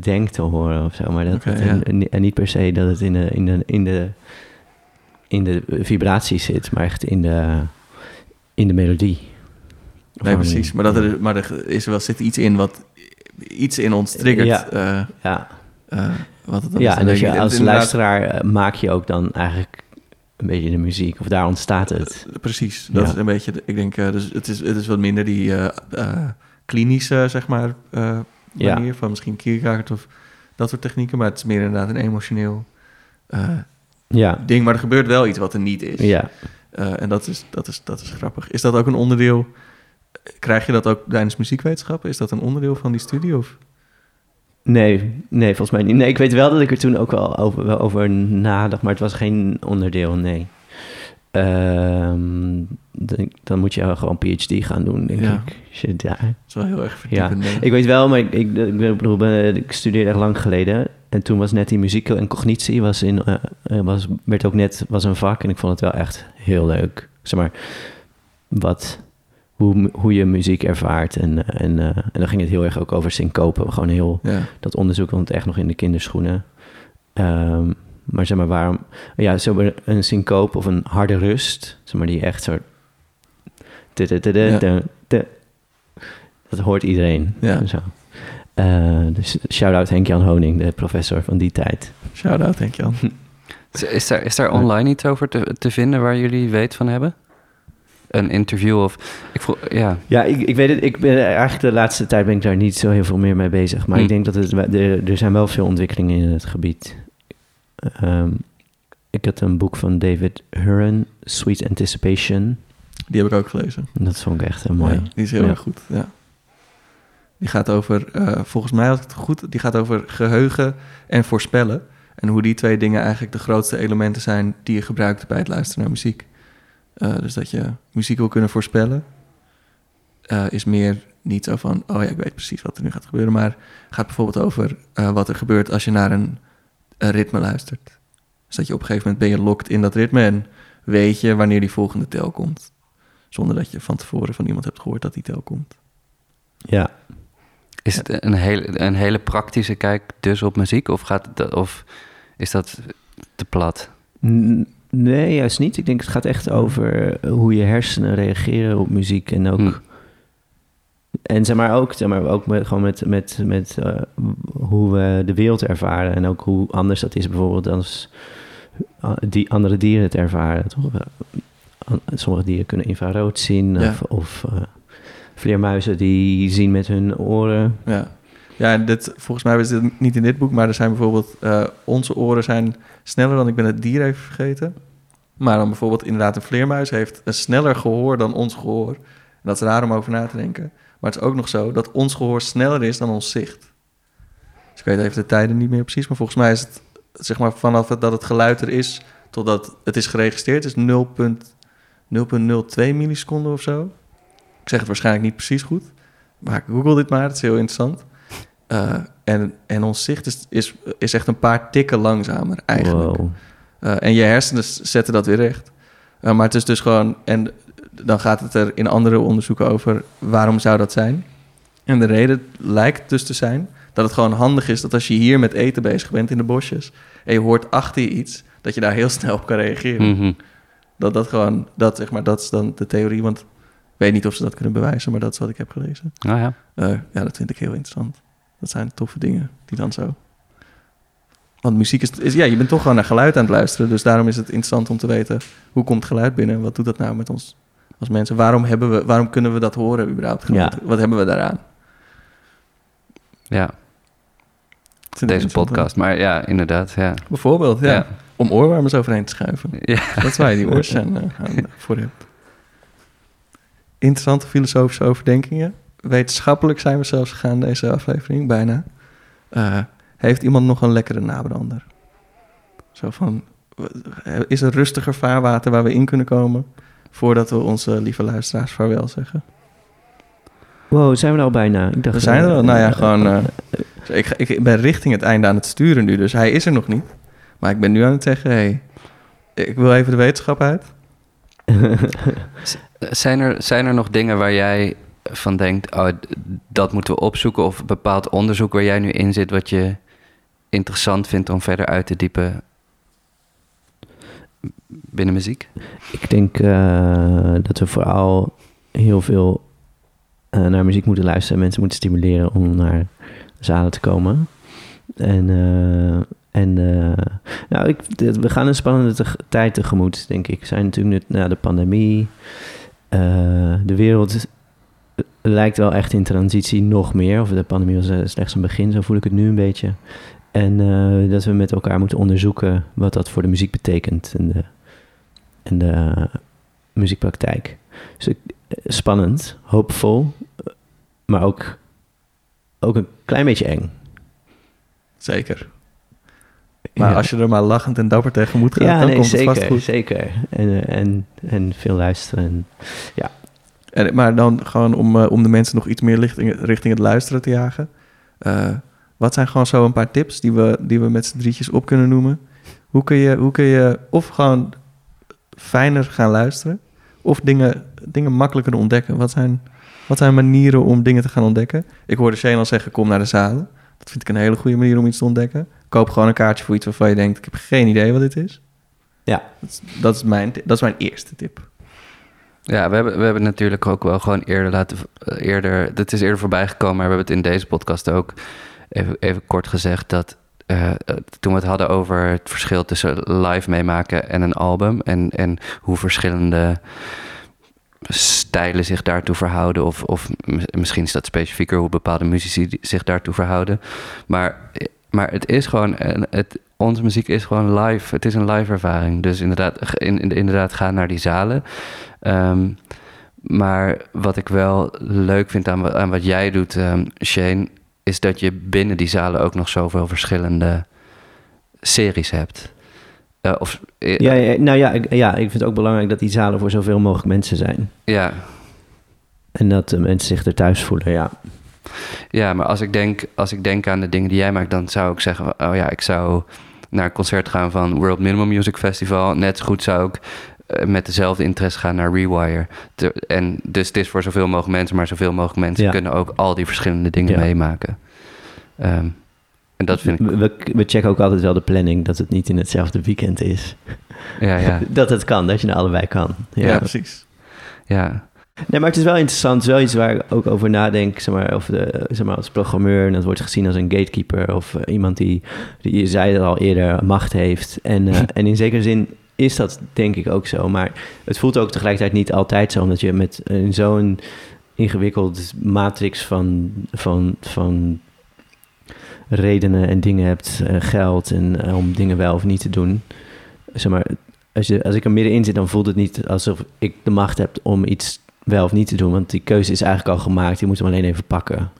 denkt te horen of zo. Maar dat Oké, het- ja. en, niet per se dat het in de, in de, in de, in de vibratie zit. Maar echt in de, in de melodie. Nee, precies. Maar, dat er, maar er is wel, zit iets in wat iets in ons triggert. Ja. eh, Ja, eh, wat het dan ja en je denk als inderdaad- luisteraar eh, maak je ook dan eigenlijk een beetje de muziek. Of daar ontstaat het. Precies, dat Ja. is een beetje, ik denk, dus het, is, het is wat minder die klinische, zeg maar, eh, Ja. manier van misschien Kierkegaard of dat soort technieken, maar het is meer inderdaad een emotioneel eh, Ja, ding, maar er gebeurt wel iets wat er niet is. ja. Eh, en dat is, dat, is, dat is grappig. Is dat ook een onderdeel, krijg je dat ook tijdens muziekwetenschappen? Is dat een onderdeel van die studie? Of? Nee, nee, volgens mij niet. Nee, ik weet wel dat ik er toen ook wel over, wel over nadacht, maar het was geen onderdeel, nee. Ehm, dan, moet je gewoon PhD gaan doen, denk Ja. ik. Shit, ja. Dat is wel heel erg verdiepend. denk ik. Weet wel, maar ik, ik, ik, ik studeerde echt lang geleden. En toen was net die muziek en cognitie was in, eh, eh, was, werd ook net was een vak. En ik vond het wel echt heel leuk. Zeg maar, wat, hoe, hoe je muziek ervaart. En, eh, en, en dan ging het heel erg ook over syncopen. Gewoon heel, Ja. dat onderzoek want echt nog in de kinderschoenen. Ehm, maar zeg maar, waarom... Ja, zo een syncoop of een harde rust. Zeg maar, die echt soort... Dat hoort iedereen. Ja. Zo. Eh, dus shout-out Henk-Jan Honing, de professor van die tijd. Shout-out, denk je *laughs* Is- Is daar, is daar online iets over te, te vinden waar jullie weet van hebben? Een interview of... Ik vroeg, ja, Ja, ik, ik weet het. Ik ben eigenlijk de laatste tijd ben ik daar niet zo heel veel meer mee bezig. Maar Hm. ik denk dat het, er, er zijn wel veel ontwikkelingen in het gebied. Ehm, ik had een boek van David Huron, Sweet Anticipation. Die heb ik ook gelezen. En Dat vond ik echt heel mooi. Ja, die is heel Ja. erg goed, ja. Die gaat over, eh, volgens mij had ik het goed, die gaat over geheugen en voorspellen. En hoe die twee dingen eigenlijk de grootste elementen zijn die je gebruikt bij het luisteren naar muziek. Eh, dus dat je muziek wil kunnen voorspellen, eh, is meer niet zo van, oh ja, ik weet precies wat er nu gaat gebeuren. Maar gaat bijvoorbeeld over eh, wat er gebeurt als je naar een, een ritme luistert. Dus dat je op een gegeven moment ben je locked in dat ritme en weet je wanneer die volgende tel komt. Zonder dat je van tevoren van iemand hebt gehoord dat die tel komt. Ja. is het een hele, een hele praktische kijk dus op muziek? Of, gaat het, of is dat te plat? Nee, juist niet. Ik denk het gaat echt over hoe je hersenen reageren op muziek. En ook... Hm. En zeg maar ook, zeg maar, ook met, gewoon met, met, met eh, hoe we de wereld ervaren. En ook hoe anders dat is bijvoorbeeld als eh, die andere dieren het ervaren. Toch? Sommige dieren kunnen infrarood zien. Ja. Of, of eh, vleermuizen die zien met hun oren. Ja, ja dit, volgens mij is dit niet in dit boek, maar er zijn bijvoorbeeld... eh, onze oren zijn sneller dan, ik ben het dier even vergeten. Maar dan bijvoorbeeld inderdaad een vleermuis heeft een sneller gehoor dan ons gehoor. En dat is raar om over na te denken. Maar het is ook nog zo dat ons gehoor sneller is dan ons zicht. Dus ik weet even de tijden niet meer precies, maar volgens mij is het zeg maar vanaf het, dat het geluid er is totdat het is geregistreerd is 0,002 milliseconden of zo. Ik zeg het waarschijnlijk niet precies goed, maar google dit maar, het is heel interessant. Eh, en, en ons zicht is, is, is echt een paar tikken langzamer eigenlijk. Wow. Eh, en je hersenen zetten dat weer recht. Eh, maar het is dus gewoon... En dan gaat het er in andere onderzoeken over... waarom zou dat zijn? En de reden lijkt dus te zijn... dat het gewoon handig is dat als je hier met eten bezig bent in de bosjes... en je hoort achter je iets... dat je daar heel snel op kan reageren. Mhm. Dat dat gewoon... Dat, zeg maar, dat is dan de theorie. Want ik weet niet of ze dat kunnen bewijzen... maar dat is wat ik heb gelezen. Nou ja. Eh, ja, dat vind ik heel interessant. Dat zijn toffe dingen die dan zo... Want muziek is, is... Ja, je bent toch gewoon naar geluid aan het luisteren. Dus daarom is het interessant om te weten... hoe komt geluid binnen? Wat doet dat nou met ons als mensen? Waarom, hebben we, waarom kunnen we dat horen überhaupt? Ja. Wat, hebben we daaraan? ja, deze podcast. Maar ja, inderdaad. Ja. Bijvoorbeeld, ja. Ja. Om oorwarmers overheen te schuiven. Ja. Dat is waar je die oortjes *laughs* aan, eh, eh, voor hebt. Interessante filosofische overdenkingen. Wetenschappelijk zijn we zelfs gegaan deze aflevering, bijna. Eh, heeft iemand nog een lekkere nabrander? Zo van, is er rustiger vaarwater waar we in kunnen komen... voordat we onze lieve luisteraars vaarwel zeggen? Wow, zijn we er al bijna? Ik dacht, We zijn er al. Nou ja, gewoon... eh, ik, ik ben richting het einde aan het sturen nu, dus hij is er nog niet. Maar ik ben nu aan het zeggen, hey, ik wil even de wetenschap uit. *laughs* Zijn er, zijn er nog dingen waar jij van denkt, oh, dat moeten we opzoeken? Of een bepaald onderzoek waar jij nu in zit, wat je interessant vindt om verder uit te diepen binnen muziek? Ik denk eh, dat we vooral heel veel eh, naar muziek moeten luisteren. en Mensen moeten stimuleren om naar zalen te komen. En, eh, en nou, ik, we gaan een spannende tijd tegemoet, denk ik. We zijn natuurlijk na de pandemie. De wereld lijkt wel echt in transitie nog meer. Of de pandemie was slechts een begin, zo voel ik het nu een beetje. En eh, dat we met elkaar moeten onderzoeken wat dat voor de muziek betekent. En de, en de muziekpraktijk. Dus eh, spannend, hoopvol, eh, maar ook, ook een klein beetje eng. Zeker. Maar Ja. als je er maar lachend en dapper tegen moet gaan, ja, dan nee, komt het vast goed. zeker. En, en, en veel luisteren. En, maar dan gewoon om, om de mensen nog iets meer richting, richting het luisteren te jagen. Eh, wat zijn gewoon zo een paar tips die we, die we met z'n drietjes op kunnen noemen? Hoe kun je, hoe kun je of gewoon fijner gaan luisteren, of dingen, dingen makkelijker ontdekken? Wat zijn, wat zijn manieren om dingen te gaan ontdekken? Ik hoorde Shane al zeggen, kom naar de zalen. Dat vind ik een hele goede manier om iets te ontdekken. Koop gewoon een kaartje voor iets waarvan je denkt, ik heb geen idee wat dit is. Ja. Dat is, dat is, mijn, dat is mijn eerste tip. Ja, we hebben, we hebben natuurlijk ook wel gewoon eerder laten... eh, Eerder, dit is eerder voorbij gekomen, maar we hebben het in deze podcast ook even, kort gezegd... dat eh, toen we het hadden over het verschil tussen live meemaken en een album... en, en hoe verschillende stijlen zich daartoe verhouden... of, of misschien is dat specifieker hoe bepaalde muzici zich daartoe verhouden. Maar, maar het is gewoon... Het, onze muziek is gewoon live. Het is een live ervaring. Dus inderdaad, in, in- inderdaad ga naar die zalen... Ehm, maar wat ik wel leuk vind aan, aan wat jij doet, ehm, Shane, is dat je binnen die zalen ook nog zoveel verschillende series hebt. Eh, of, eh, Ja, ja, nou ja ik, ja, ik vind het ook belangrijk dat die zalen voor zoveel mogelijk mensen zijn. ja, En dat de mensen zich er thuis voelen, ja. ja, maar als ik, denk, als ik denk aan de dingen die jij maakt, dan zou ik zeggen: oh ja, ik zou naar een concert gaan van World Minimum Music Festival. Net zo goed zou ik met dezelfde interesse gaan naar Rewire. Te- en dus het is voor zoveel mogelijk mensen, maar zoveel mogelijk mensen Ja. kunnen ook al die verschillende dingen Ja. meemaken. Ehm, en dat vind ik, We, we, checken ook altijd wel de planning, dat het niet in hetzelfde weekend is. ja, ja, *laughs* Dat het kan, dat je naar allebei kan. Ja, Ja. precies. ja. Nee, maar het is wel interessant. Het is wel iets waar ik ook over nadenk, zeg maar, over de, zeg maar als programmeur. En dat wordt gezien als een gatekeeper of eh, iemand die, die, je zei het al eerder, macht heeft. En, eh, *laughs* en in zekere zin is dat denk ik ook zo. Maar het voelt ook tegelijkertijd niet altijd zo, omdat je met een zo'n ingewikkeld matrix van, van, van redenen en dingen hebt, eh, geld en eh, om dingen wel of niet te doen. Zeg als, je, als ik er middenin zit, dan voelt het niet alsof ik de macht heb om iets wel of niet te doen. Want die keuze is eigenlijk al gemaakt. Je moet hem alleen even pakken.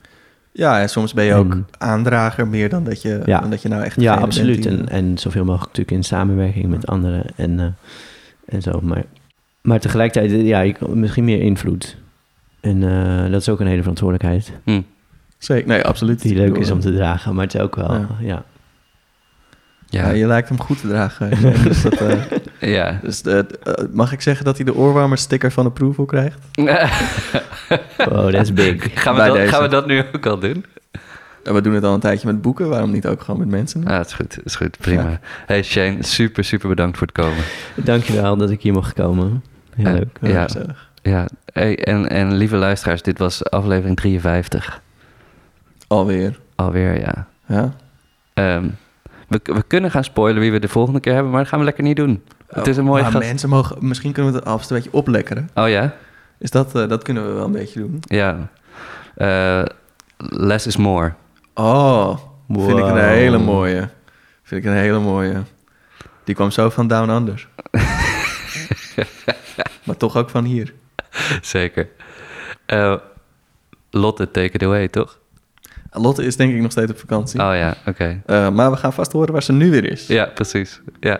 Ja, en soms ben je ook En- aandrager meer dan dat je, Ja. dan dat je nou echt Ja, absoluut. bent die- En, en zoveel mogelijk natuurlijk in samenwerking met anderen en, eh, en zo. Maar, maar tegelijkertijd, eh, ja, ik, misschien meer invloed. En eh, dat is ook een hele verantwoordelijkheid. Hm. Zeker, nee, absoluut. Die leuk is om te dragen. Maar het is ook wel, Ja. ja. Ja, Ja, je lijkt hem goed te dragen. *laughs* dus dat, eh, ja. dus, eh, eh, mag ik zeggen dat hij de oorwarmer sticker van approval krijgt? *laughs* Oh, dat is big. gaan, we dat, gaan we dat nu ook al doen? En we doen het al een tijdje met boeken, waarom niet ook gewoon met mensen? Ah, het is goed, het is goed, prima. Hey Shane, super, super bedankt voor het komen. Dankjewel dat ik hier mocht komen. Heel Eh, leuk. Ja. gezellig. Ja, hey, en, en lieve luisteraars, dit was aflevering 53. Alweer. Alweer, ja. Ja? Ehm, we, we kunnen gaan spoilen wie we de volgende keer hebben, maar dat gaan we lekker niet doen. Het is een mooie maar gast. mensen mogen, misschien kunnen we het alvast een beetje oplekkeren. Oh ja? Is dat, eh, dat kunnen we wel een beetje doen. Ja. Eh, less is more. Oh, vind ik een hele mooie. Vind ik een hele mooie. Die kwam zo van Down Under. *laughs* maar toch ook van hier. Zeker. Eh, Lotte, take it away, toch? Lotte is denk ik nog steeds op vakantie. Oh ja, oké. Eh, maar we gaan vast horen waar ze nu weer is. Ja, precies. Ja.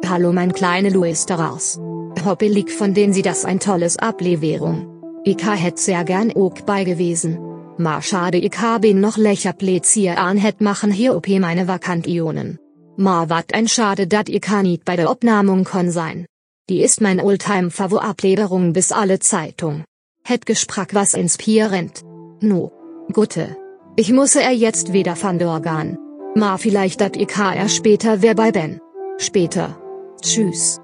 Hallo mein kleine Louis daraus. Hoppelig von denen sie das ein tolles Ablevierung. Ich hätt sehr gern ook bei gewesen. Maar schade ich habe noch lecher Plätzier an het machen hier op meine Vakantionen. Maar wat ein schade dat ich nicht bei der Opnamung kon sein. Die ist mein oldtime Favor Ablevierung bis alle Zeitung. Het gesprach was inspirierend. No. Gute. Ich musse er jetzt wieder van Dorgan. Ma vielleicht dat ich er später wer bei ben. Später. Tschüss.